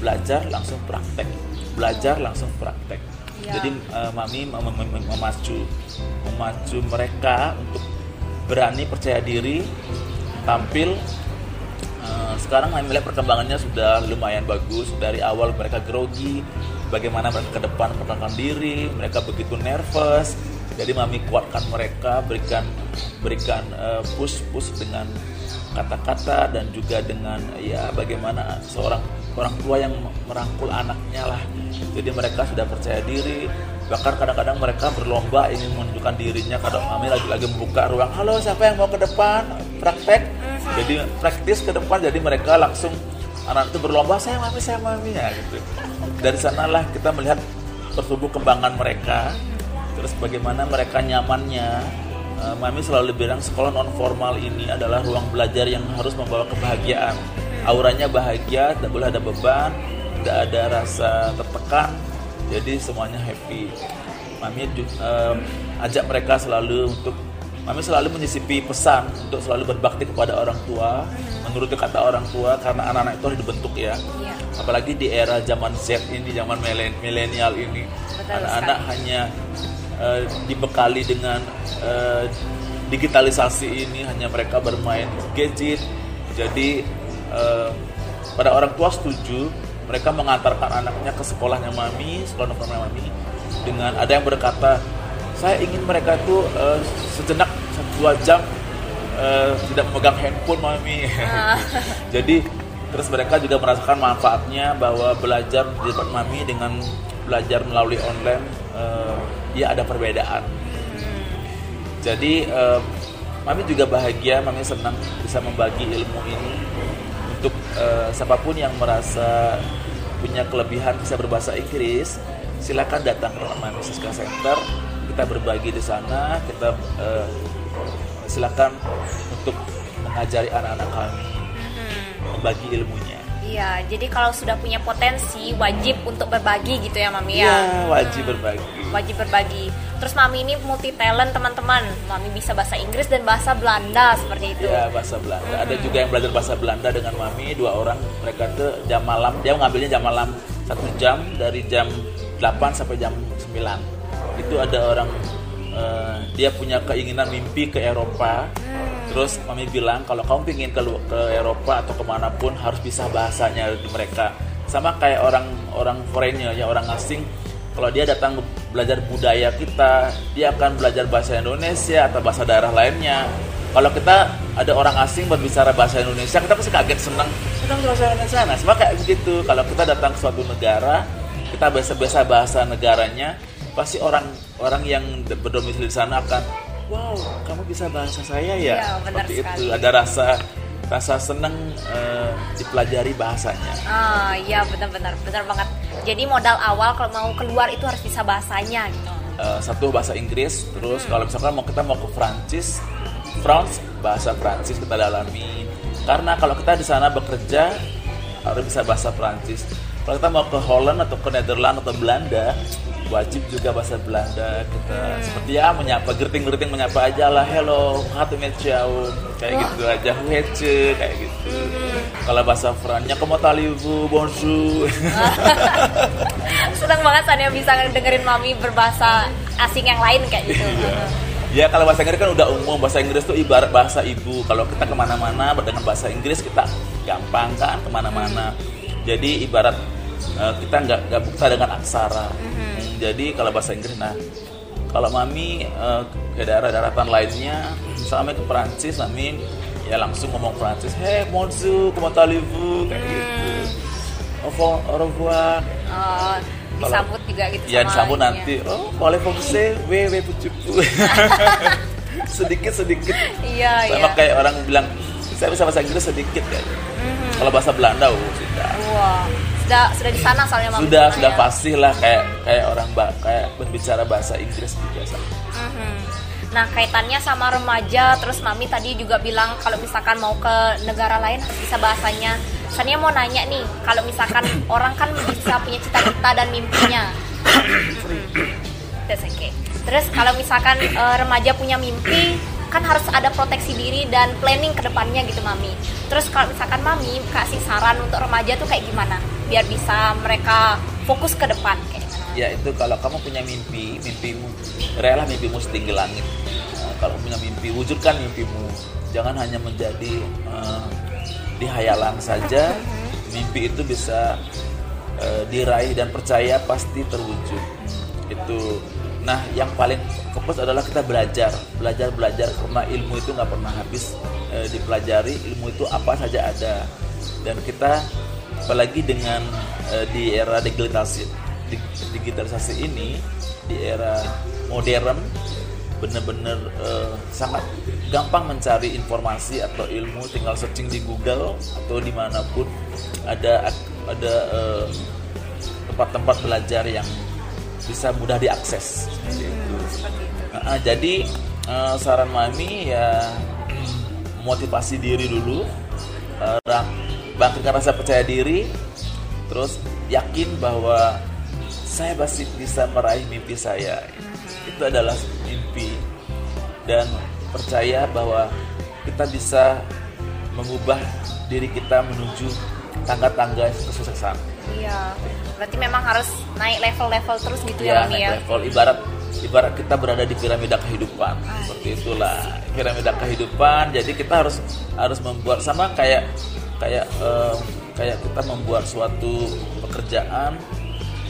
belajar langsung praktek, belajar langsung praktek. Ya. Jadi uh, Mami mem mem memacu memacu mereka untuk berani percaya diri tampil sekarang Mami melihat perkembangannya sudah lumayan bagus. Dari awal mereka grogi bagaimana mereka ke depan perkenalkan diri mereka begitu nervous. Jadi mami kuatkan mereka berikan berikan uh, push push dengan kata-kata dan juga dengan ya bagaimana seorang orang tua yang merangkul anaknya lah. Jadi mereka sudah percaya diri. Bahkan kadang-kadang mereka berlomba ingin menunjukkan dirinya kadang kami lagi-lagi membuka ruang. Halo siapa yang mau ke depan praktek jadi praktis ke depan jadi mereka langsung anak itu berlomba saya mami saya mami ya gitu. Dari sanalah kita melihat pertumbuh kembangan mereka terus bagaimana mereka nyamannya. Uh, mami selalu bilang sekolah non formal ini adalah ruang belajar yang harus membawa kebahagiaan. Auranya bahagia tidak boleh ada beban tidak ada rasa tertekan jadi semuanya happy. Mami uh, ajak mereka selalu untuk kami selalu menyisipi pesan untuk selalu berbakti kepada orang tua, menuruti kata orang tua karena anak-anak itu harus dibentuk ya. Iya. Apalagi di era zaman Z ini, zaman milenial ini, anak-anak hanya uh, dibekali dengan uh, digitalisasi ini, hanya mereka bermain gadget. Jadi uh, pada orang tua setuju mereka mengantarkan anaknya ke sekolahnya mami, sekolah normal mami dengan ada yang berkata saya ingin mereka itu uh, sejenak dua jam uh, tidak memegang handphone mami. Ah. *laughs* jadi terus mereka juga merasakan manfaatnya bahwa belajar di tempat mami dengan belajar melalui online uh, ya ada perbedaan. Jadi uh, mami juga bahagia mami senang bisa membagi ilmu ini untuk uh, siapa pun yang merasa punya kelebihan bisa berbahasa Inggris silakan datang ke Mami Siska Center. Kita berbagi di sana kita uh, silakan untuk mengajari anak-anak kami membagi ilmunya Iya, jadi kalau sudah punya potensi wajib untuk berbagi gitu ya Mami ya. ya wajib berbagi Wajib berbagi. Terus Mami ini multi talent teman-teman. Mami bisa bahasa Inggris dan bahasa Belanda seperti itu. ya bahasa Belanda ada juga yang belajar bahasa Belanda dengan mami dua orang mereka tuh jam malam dia ngambilnya jam malam satu jam dari jam 8 sampai jam 9 itu ada orang eh, dia punya keinginan mimpi ke Eropa. Terus mami bilang kalau kamu ingin ke, ke Eropa atau ke mana pun harus bisa bahasanya mereka. Sama kayak orang orang foreigner ya orang asing. Kalau dia datang belajar budaya kita dia akan belajar bahasa Indonesia atau bahasa daerah lainnya. Kalau kita ada orang asing berbicara bahasa Indonesia kita pasti kaget senang. Kita bahasa Indonesia. Nah sama kayak begitu. Kalau kita datang ke suatu negara kita biasa-biasa bahasa negaranya pasti orang orang yang berdomisili di sana akan wow kamu bisa bahasa saya ya Iya, benar seperti sekali. itu ada rasa rasa senang eh, dipelajari bahasanya Ah, iya benar-benar benar banget. Jadi modal awal kalau mau keluar itu harus bisa bahasanya gitu. Eh, satu bahasa Inggris terus kalau misalkan mau kita mau ke Prancis France bahasa Prancis kita dalami karena kalau kita di sana bekerja harus bisa bahasa Prancis kalau kita mau ke Holland atau ke Netherlands atau Belanda wajib juga bahasa Belanda. Kita seperti ya menyapa gerting-gerting menyapa aja lah hello hatu ciao. Kayak gitu aja huece kayak gitu. Kalau bahasa Frannya kamu talibu bonjour. *laughs* Senang banget Sania bisa dengerin Mami berbahasa asing yang lain kayak gitu. Ya kalau bahasa Inggris kan udah umum. Bahasa Inggris tuh ibarat bahasa ibu. Kalau kita ke mana-mana dengan bahasa Inggris kita gampang kan ke mana-mana. Jadi ibarat eh, kita nggak nggak buta dengan aksara. Hmm, Jadi kalau bahasa Inggris, nah kalau mami eh, ke daerah daratan lainnya, misalnya ke Perancis, mami ya langsung ngomong Perancis. Hey, bonjour, comment allez-vous? Kayak gitu. Au revoir. Oh, disambut juga gitu Ya sama disambut nanti. Oh, boleh fungsi wewe pucupu. *laughs* sedikit sedikit. Iya, Sama iya. kayak orang bilang saya bisa bahasa Inggris sedikit kan. Kalau bahasa Belanda oh sudah. Wah, sudah sudah di sana soalnya Mami. Sudah sudah ya. pasti lah kayak kayak orang kayak berbicara bahasa Inggris biasa. Mhm. Nah kaitannya sama remaja, terus mami tadi juga bilang kalau misalkan mau ke negara lain harus bisa bahasanya. Sania mau nanya nih, kalau misalkan *coughs* orang kan bisa punya cita-cita dan mimpinya. *coughs* That's okay. Terus kalau misalkan eh, remaja punya mimpi, kan harus ada proteksi diri dan planning ke depannya gitu mami. Terus kalau misalkan mami kasih saran untuk remaja tuh kayak gimana? Biar bisa mereka fokus ke depan kayak gimana? ya itu kalau kamu punya mimpi mimpimu rela mimpimu setinggi langit Nah, kalau punya mimpi wujudkan mimpimu jangan hanya menjadi eh, di hayalan saja *laughs* mimpi itu bisa eh, diraih dan percaya pasti terwujud itu nah yang paling fokus adalah kita belajar. Belajar belajar. Karena ilmu itu nggak pernah habis eh, dipelajari. Ilmu itu apa saja ada. Dan kita apalagi dengan eh, di era digitalisasi dig- digitalisasi ini di era modern benar-benar eh, sangat gampang mencari informasi atau ilmu. Tinggal searching di Google atau di mana pun ada ada eh, tempat-tempat belajar yang bisa mudah diakses seperti itu. Seperti itu. Nah, jadi eh, saran mami ya motivasi diri dulu, ra- bangkitkan rasa percaya diri, terus yakin bahwa saya pasti bisa meraih mimpi saya. Itu adalah mimpi dan percaya bahwa kita bisa mengubah diri kita menuju tangga-tangga kesuksesan. Iya. Berarti memang harus naik level-level terus gitu ya, ya, mami ya. level. Ibarat ibarat kita berada di piramida kehidupan. Ah, seperti itulah. Piramida kehidupan jadi kita harus harus membuat sama kayak kayak eh, kayak kita membuat suatu pekerjaan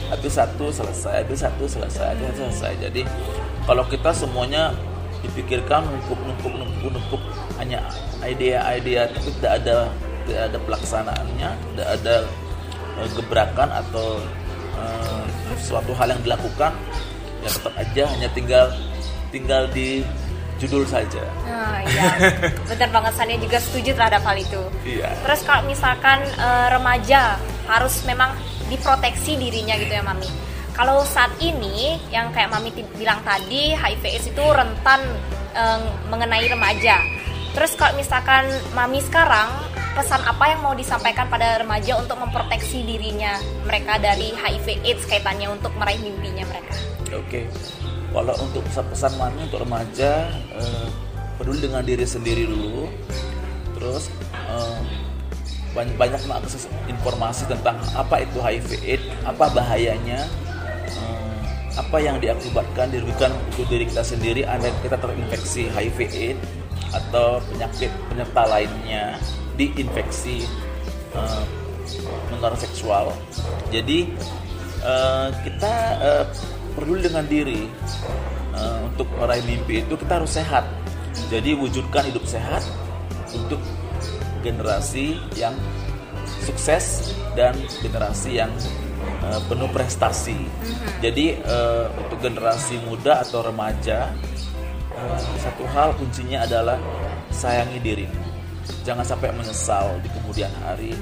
habis satu selesai habis satu selesai habis satu selesai. Jadi kalau kita semuanya dipikirkan numpuk numpuk numpuk numpuk hanya ide-ide tapi tidak ada tidak ada pelaksanaannya tidak ada eh, gebrakan atau eh, suatu hal yang dilakukan ya tetap aja hanya tinggal tinggal di judul saja Nah, iya. *laughs* Benar banget Sania juga setuju terhadap hal itu. iya Terus kalau misalkan eh, remaja harus memang diproteksi dirinya gitu ya mami. Kalau saat ini yang kayak mami bilang tadi HIV/AIDS itu rentan eh, mengenai remaja. Terus kalau misalkan mami sekarang pesan apa yang mau disampaikan pada remaja untuk memproteksi dirinya mereka dari HIV/AIDS kaitannya untuk meraih mimpinya mereka? Oke, kalau untuk pesan-pesan mami untuk remaja eh, peduli dengan diri sendiri dulu, terus eh, banyak-banyak mengakses informasi tentang apa itu HIV/AIDS, apa bahayanya, eh, apa yang diakibatkan dirugikan untuk diri kita sendiri, andai kita terinfeksi HIV/AIDS atau penyakit penyerta lainnya diinfeksi eh, menular seksual. Jadi eh, kita eh, peduli dengan diri Eh, untuk meraih mimpi itu kita harus sehat. Jadi wujudkan hidup sehat untuk generasi yang sukses dan generasi yang eh, penuh prestasi. Jadi eh, untuk generasi muda atau remaja satu hal kuncinya adalah sayangi dirimu. Jangan sampai menyesal di kemudian hari.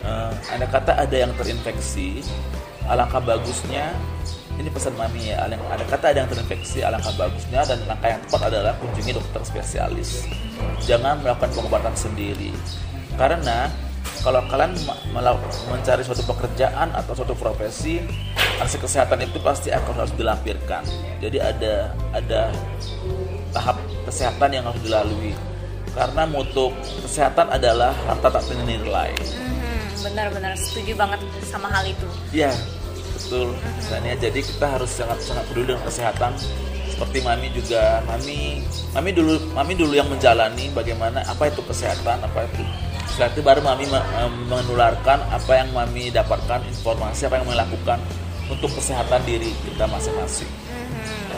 Eh, ada kata ada yang terinfeksi, alangkah bagusnya ini pesan mami ya, ada, kata ada yang terinfeksi, alangkah bagusnya dan langkah yang tepat adalah kunjungi dokter spesialis. Jangan melakukan pengobatan sendiri, karena kalau kalian mencari suatu pekerjaan atau suatu profesi, aspek kesehatan itu pasti akan harus dilampirkan. Jadi ada ada tahap kesehatan yang harus dilalui. Karena mutu kesehatan adalah harta tak ternilai. Mhm, Benar-benar setuju banget sama hal itu. Ya, betul. Misalnya, jadi kita harus sangat sangat peduli dengan kesehatan. Seperti mami juga, mami, mami dulu, mami dulu yang menjalani bagaimana apa itu kesehatan, apa itu. Setelah itu baru mami menularkan apa yang mami dapatkan informasi apa yang mami lakukan untuk kesehatan diri kita masing-masing.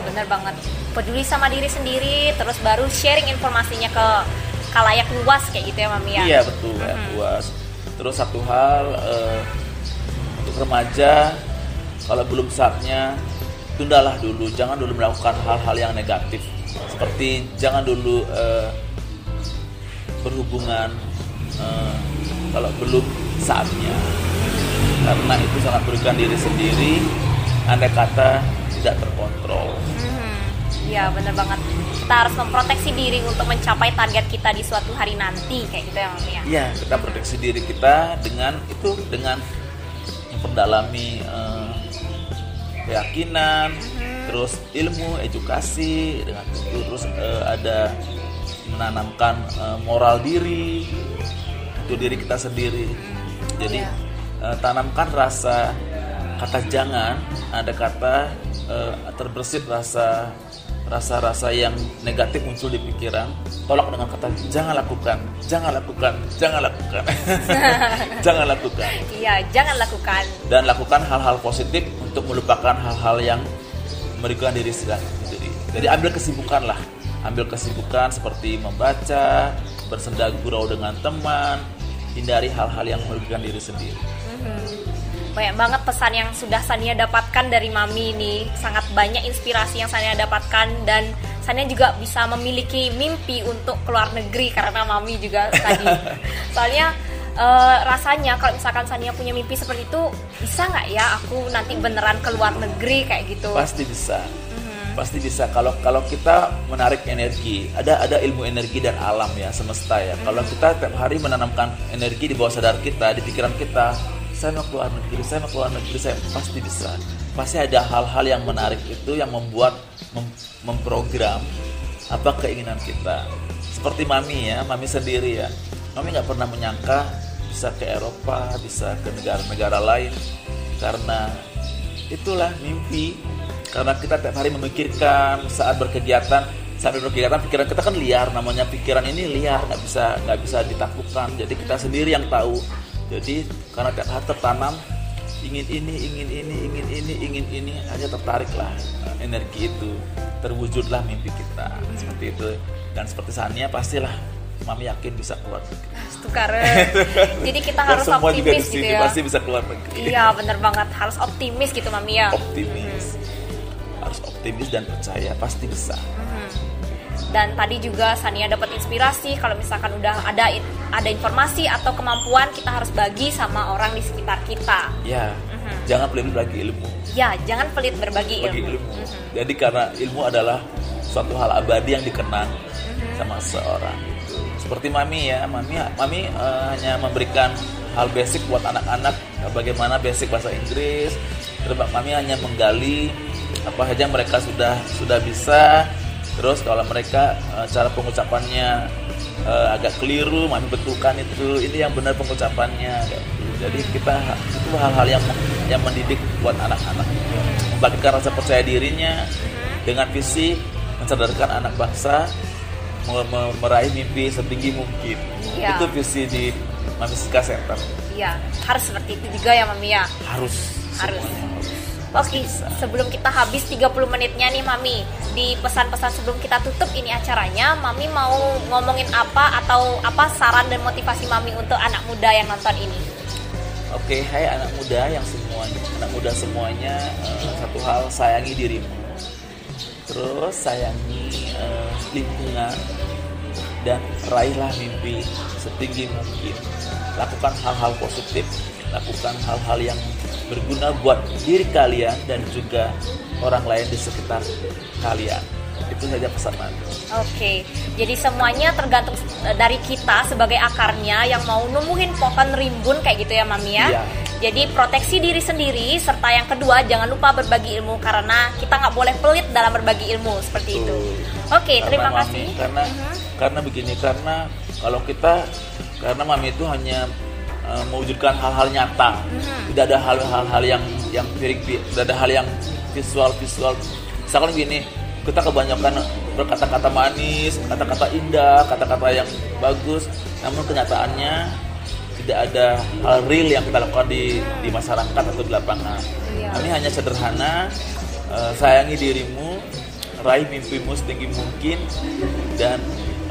Bener banget peduli sama diri sendiri terus baru sharing informasinya ke kalayak luas kayak gitu ya mami ya Iya betul ya, luas. Terus satu hal eh, untuk remaja kalau belum saatnya tundalah dulu, jangan dulu melakukan hal-hal yang negatif. Seperti jangan dulu eh, berhubungan eh, kalau belum saatnya. Karena itu sangat merugikan diri sendiri, andai kata tidak terkontrol. Mhm, Iya bener banget. Kita harus memproteksi diri untuk mencapai target kita di suatu hari nanti kayak gitu ya Mami ya. Iya, kita proteksi diri kita dengan itu dengan memperdalami eh, keyakinan, terus ilmu, edukasi, dengan itu terus eh, ada menanamkan eh, moral diri untuk diri kita sendiri. Jadi Iya. eh, tanamkan rasa kata jangan, ada kata eh, terbersit rasa rasa-rasa yang negatif muncul di pikiran, tolak dengan kata jangan lakukan, jangan lakukan, jangan lakukan, *laughs* jangan lakukan, Iya, jangan lakukan. dan lakukan hal-hal positif untuk melupakan hal-hal yang merugikan diri sendiri. Jadi ambil kesibukan lah, ambil kesibukan seperti membaca, bersenda gurau dengan teman, hindari hal-hal yang merugikan diri sendiri. Banyak banget pesan yang sudah Sania dapatkan dari Mami ini. Sangat banyak inspirasi yang Sania dapatkan dan Sania juga bisa memiliki mimpi untuk keluar negeri karena Mami juga *laughs* tadi. Soalnya eh, rasanya kalau misalkan Sania punya mimpi seperti itu bisa nggak ya aku nanti beneran keluar negeri kayak gitu? Pasti bisa. Pasti bisa kalau kalau kita menarik energi. Ada ada ilmu energi dan alam ya semesta ya. Kalau kita tiap hari menanamkan energi di bawah sadar kita, di pikiran kita, saya mau keluar negeri, saya mau keluar negeri, saya pasti bisa. Pasti ada hal-hal yang menarik itu yang membuat mem- memprogram apa keinginan kita. Seperti mami ya, mami sendiri ya. Mami nggak pernah menyangka bisa ke Eropa, bisa ke negara-negara lain karena itulah mimpi karena kita tiap hari memikirkan saat berkegiatan saat berkegiatan pikiran kita kan liar namanya pikiran ini liar nggak bisa nggak bisa ditaklukkan jadi kita sendiri yang tahu jadi karena tertanam ingin ini ingin ini ingin ini ingin ini hanya tertariklah energi itu. Terwujudlah mimpi kita. Seperti itu. Dan seperti Sania pastilah mami yakin bisa keluar negeri. Tukar. *laughs* Jadi kita harus semua juga optimis gitu sini ya. pasti bisa keluar negeri. Iya bener banget. Harus optimis gitu Mami ya. optimis. Harus optimis dan percaya pasti bisa dan tadi juga Sania dapat inspirasi kalau misalkan udah ada ada informasi atau kemampuan kita harus bagi sama orang di sekitar kita. Ya jangan pelit bagi ilmu. Ya jangan pelit berbagi bagi ilmu, ilmu. Jadi karena ilmu adalah suatu hal abadi yang dikenang sama seorang. Gitu. seperti mami ya mami mami eh, hanya memberikan hal basic buat anak-anak. Bagaimana basic bahasa Inggris. Terus mami hanya menggali apa saja mereka sudah sudah bisa terus kalau mereka eh, cara pengucapannya eh, agak keliru mami betulkan itu ini yang benar pengucapannya kayak gitu. jadi kita itu hal-hal yang yang mendidik buat anak-anak membangkitkan rasa percaya dirinya dengan visi mencerdarkan anak bangsa me- me- meraih mimpi setinggi mungkin Iya. itu visi di Mamisika Center Iya, harus seperti itu juga ya Mami ya harus Harus. semuanya harus. Oke, Bisa. sebelum kita habis 30 menitnya nih Mami Di pesan-pesan sebelum kita tutup ini acaranya Mami mau ngomongin apa atau apa saran dan motivasi Mami untuk anak muda yang nonton ini Oke, hai anak muda yang semuanya, anak muda semuanya, eh, satu hal sayangi dirimu, terus sayangi eh, lingkungan dan raihlah mimpi setinggi mungkin. Lakukan hal-hal positif, lakukan hal-hal yang berguna buat diri kalian dan juga orang lain di sekitar kalian. Itu saja pesan Mami. Oke, jadi semuanya tergantung eh, dari kita sebagai akarnya yang mau numbuhin pohon rimbun kayak gitu ya Mami ya. Iya. Jadi proteksi diri sendiri serta yang kedua jangan lupa berbagi ilmu karena kita nggak boleh pelit dalam berbagi ilmu seperti itu. Betul. Oke, Karena terima Mami- kasih. Karena Mhm. karena begini karena kalau kita karena mami itu hanya uh, mewujudkan hal-hal nyata, Mhm. tidak ada hal-hal yang yang pirik, tidak ada hal yang visual visual. Misalkan gini, kita kebanyakan berkata-kata manis, kata-kata indah, kata-kata yang bagus, namun kenyataannya tidak ada hal real yang kita lakukan di di masyarakat atau di lapangan. Iya. Kami hanya sederhana, eh, sayangi dirimu, raih mimpimu setinggi mungkin, dan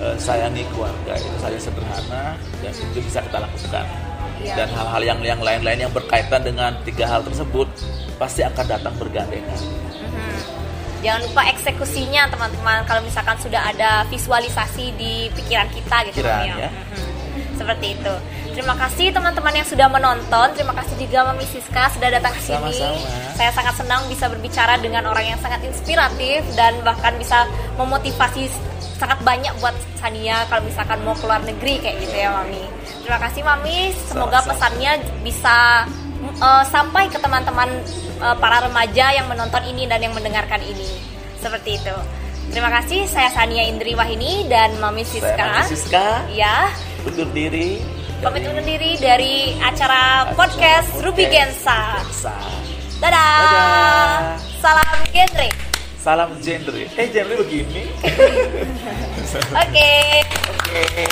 eh, sayangi keluarga. Itu saja sederhana dan itu bisa kita lakukan. Iya. Dan hal-hal yang yang lain-lain yang berkaitan dengan tiga hal tersebut pasti akan datang bergandengan. Mhm. Jangan lupa eksekusinya teman-teman kalau misalkan sudah ada visualisasi di pikiran kita gitu Pikiran, ya. Mhm. Seperti itu. Terima kasih teman-teman yang sudah menonton. Terima kasih juga Mami Siska sudah datang ke sini. Saya sangat senang bisa berbicara dengan orang yang sangat inspiratif dan bahkan bisa memotivasi sangat banyak buat Sania kalau misalkan mau keluar negeri kayak gitu ya Mami. Terima kasih Mami. Semoga pesannya bisa uh, sampai ke teman-teman uh, para remaja yang menonton ini dan yang mendengarkan ini. Seperti itu. Terima kasih. Saya Sania Indri Wahini dan Mami Saya Siska. Mami Siska Ya, undur diri. pamit undur diri dari acara podcast Ruby Gensa. Gensa. Dadah. Dadah. Salam genre. Salam genre. Eh genre begini. *laughs* Oke. Oke.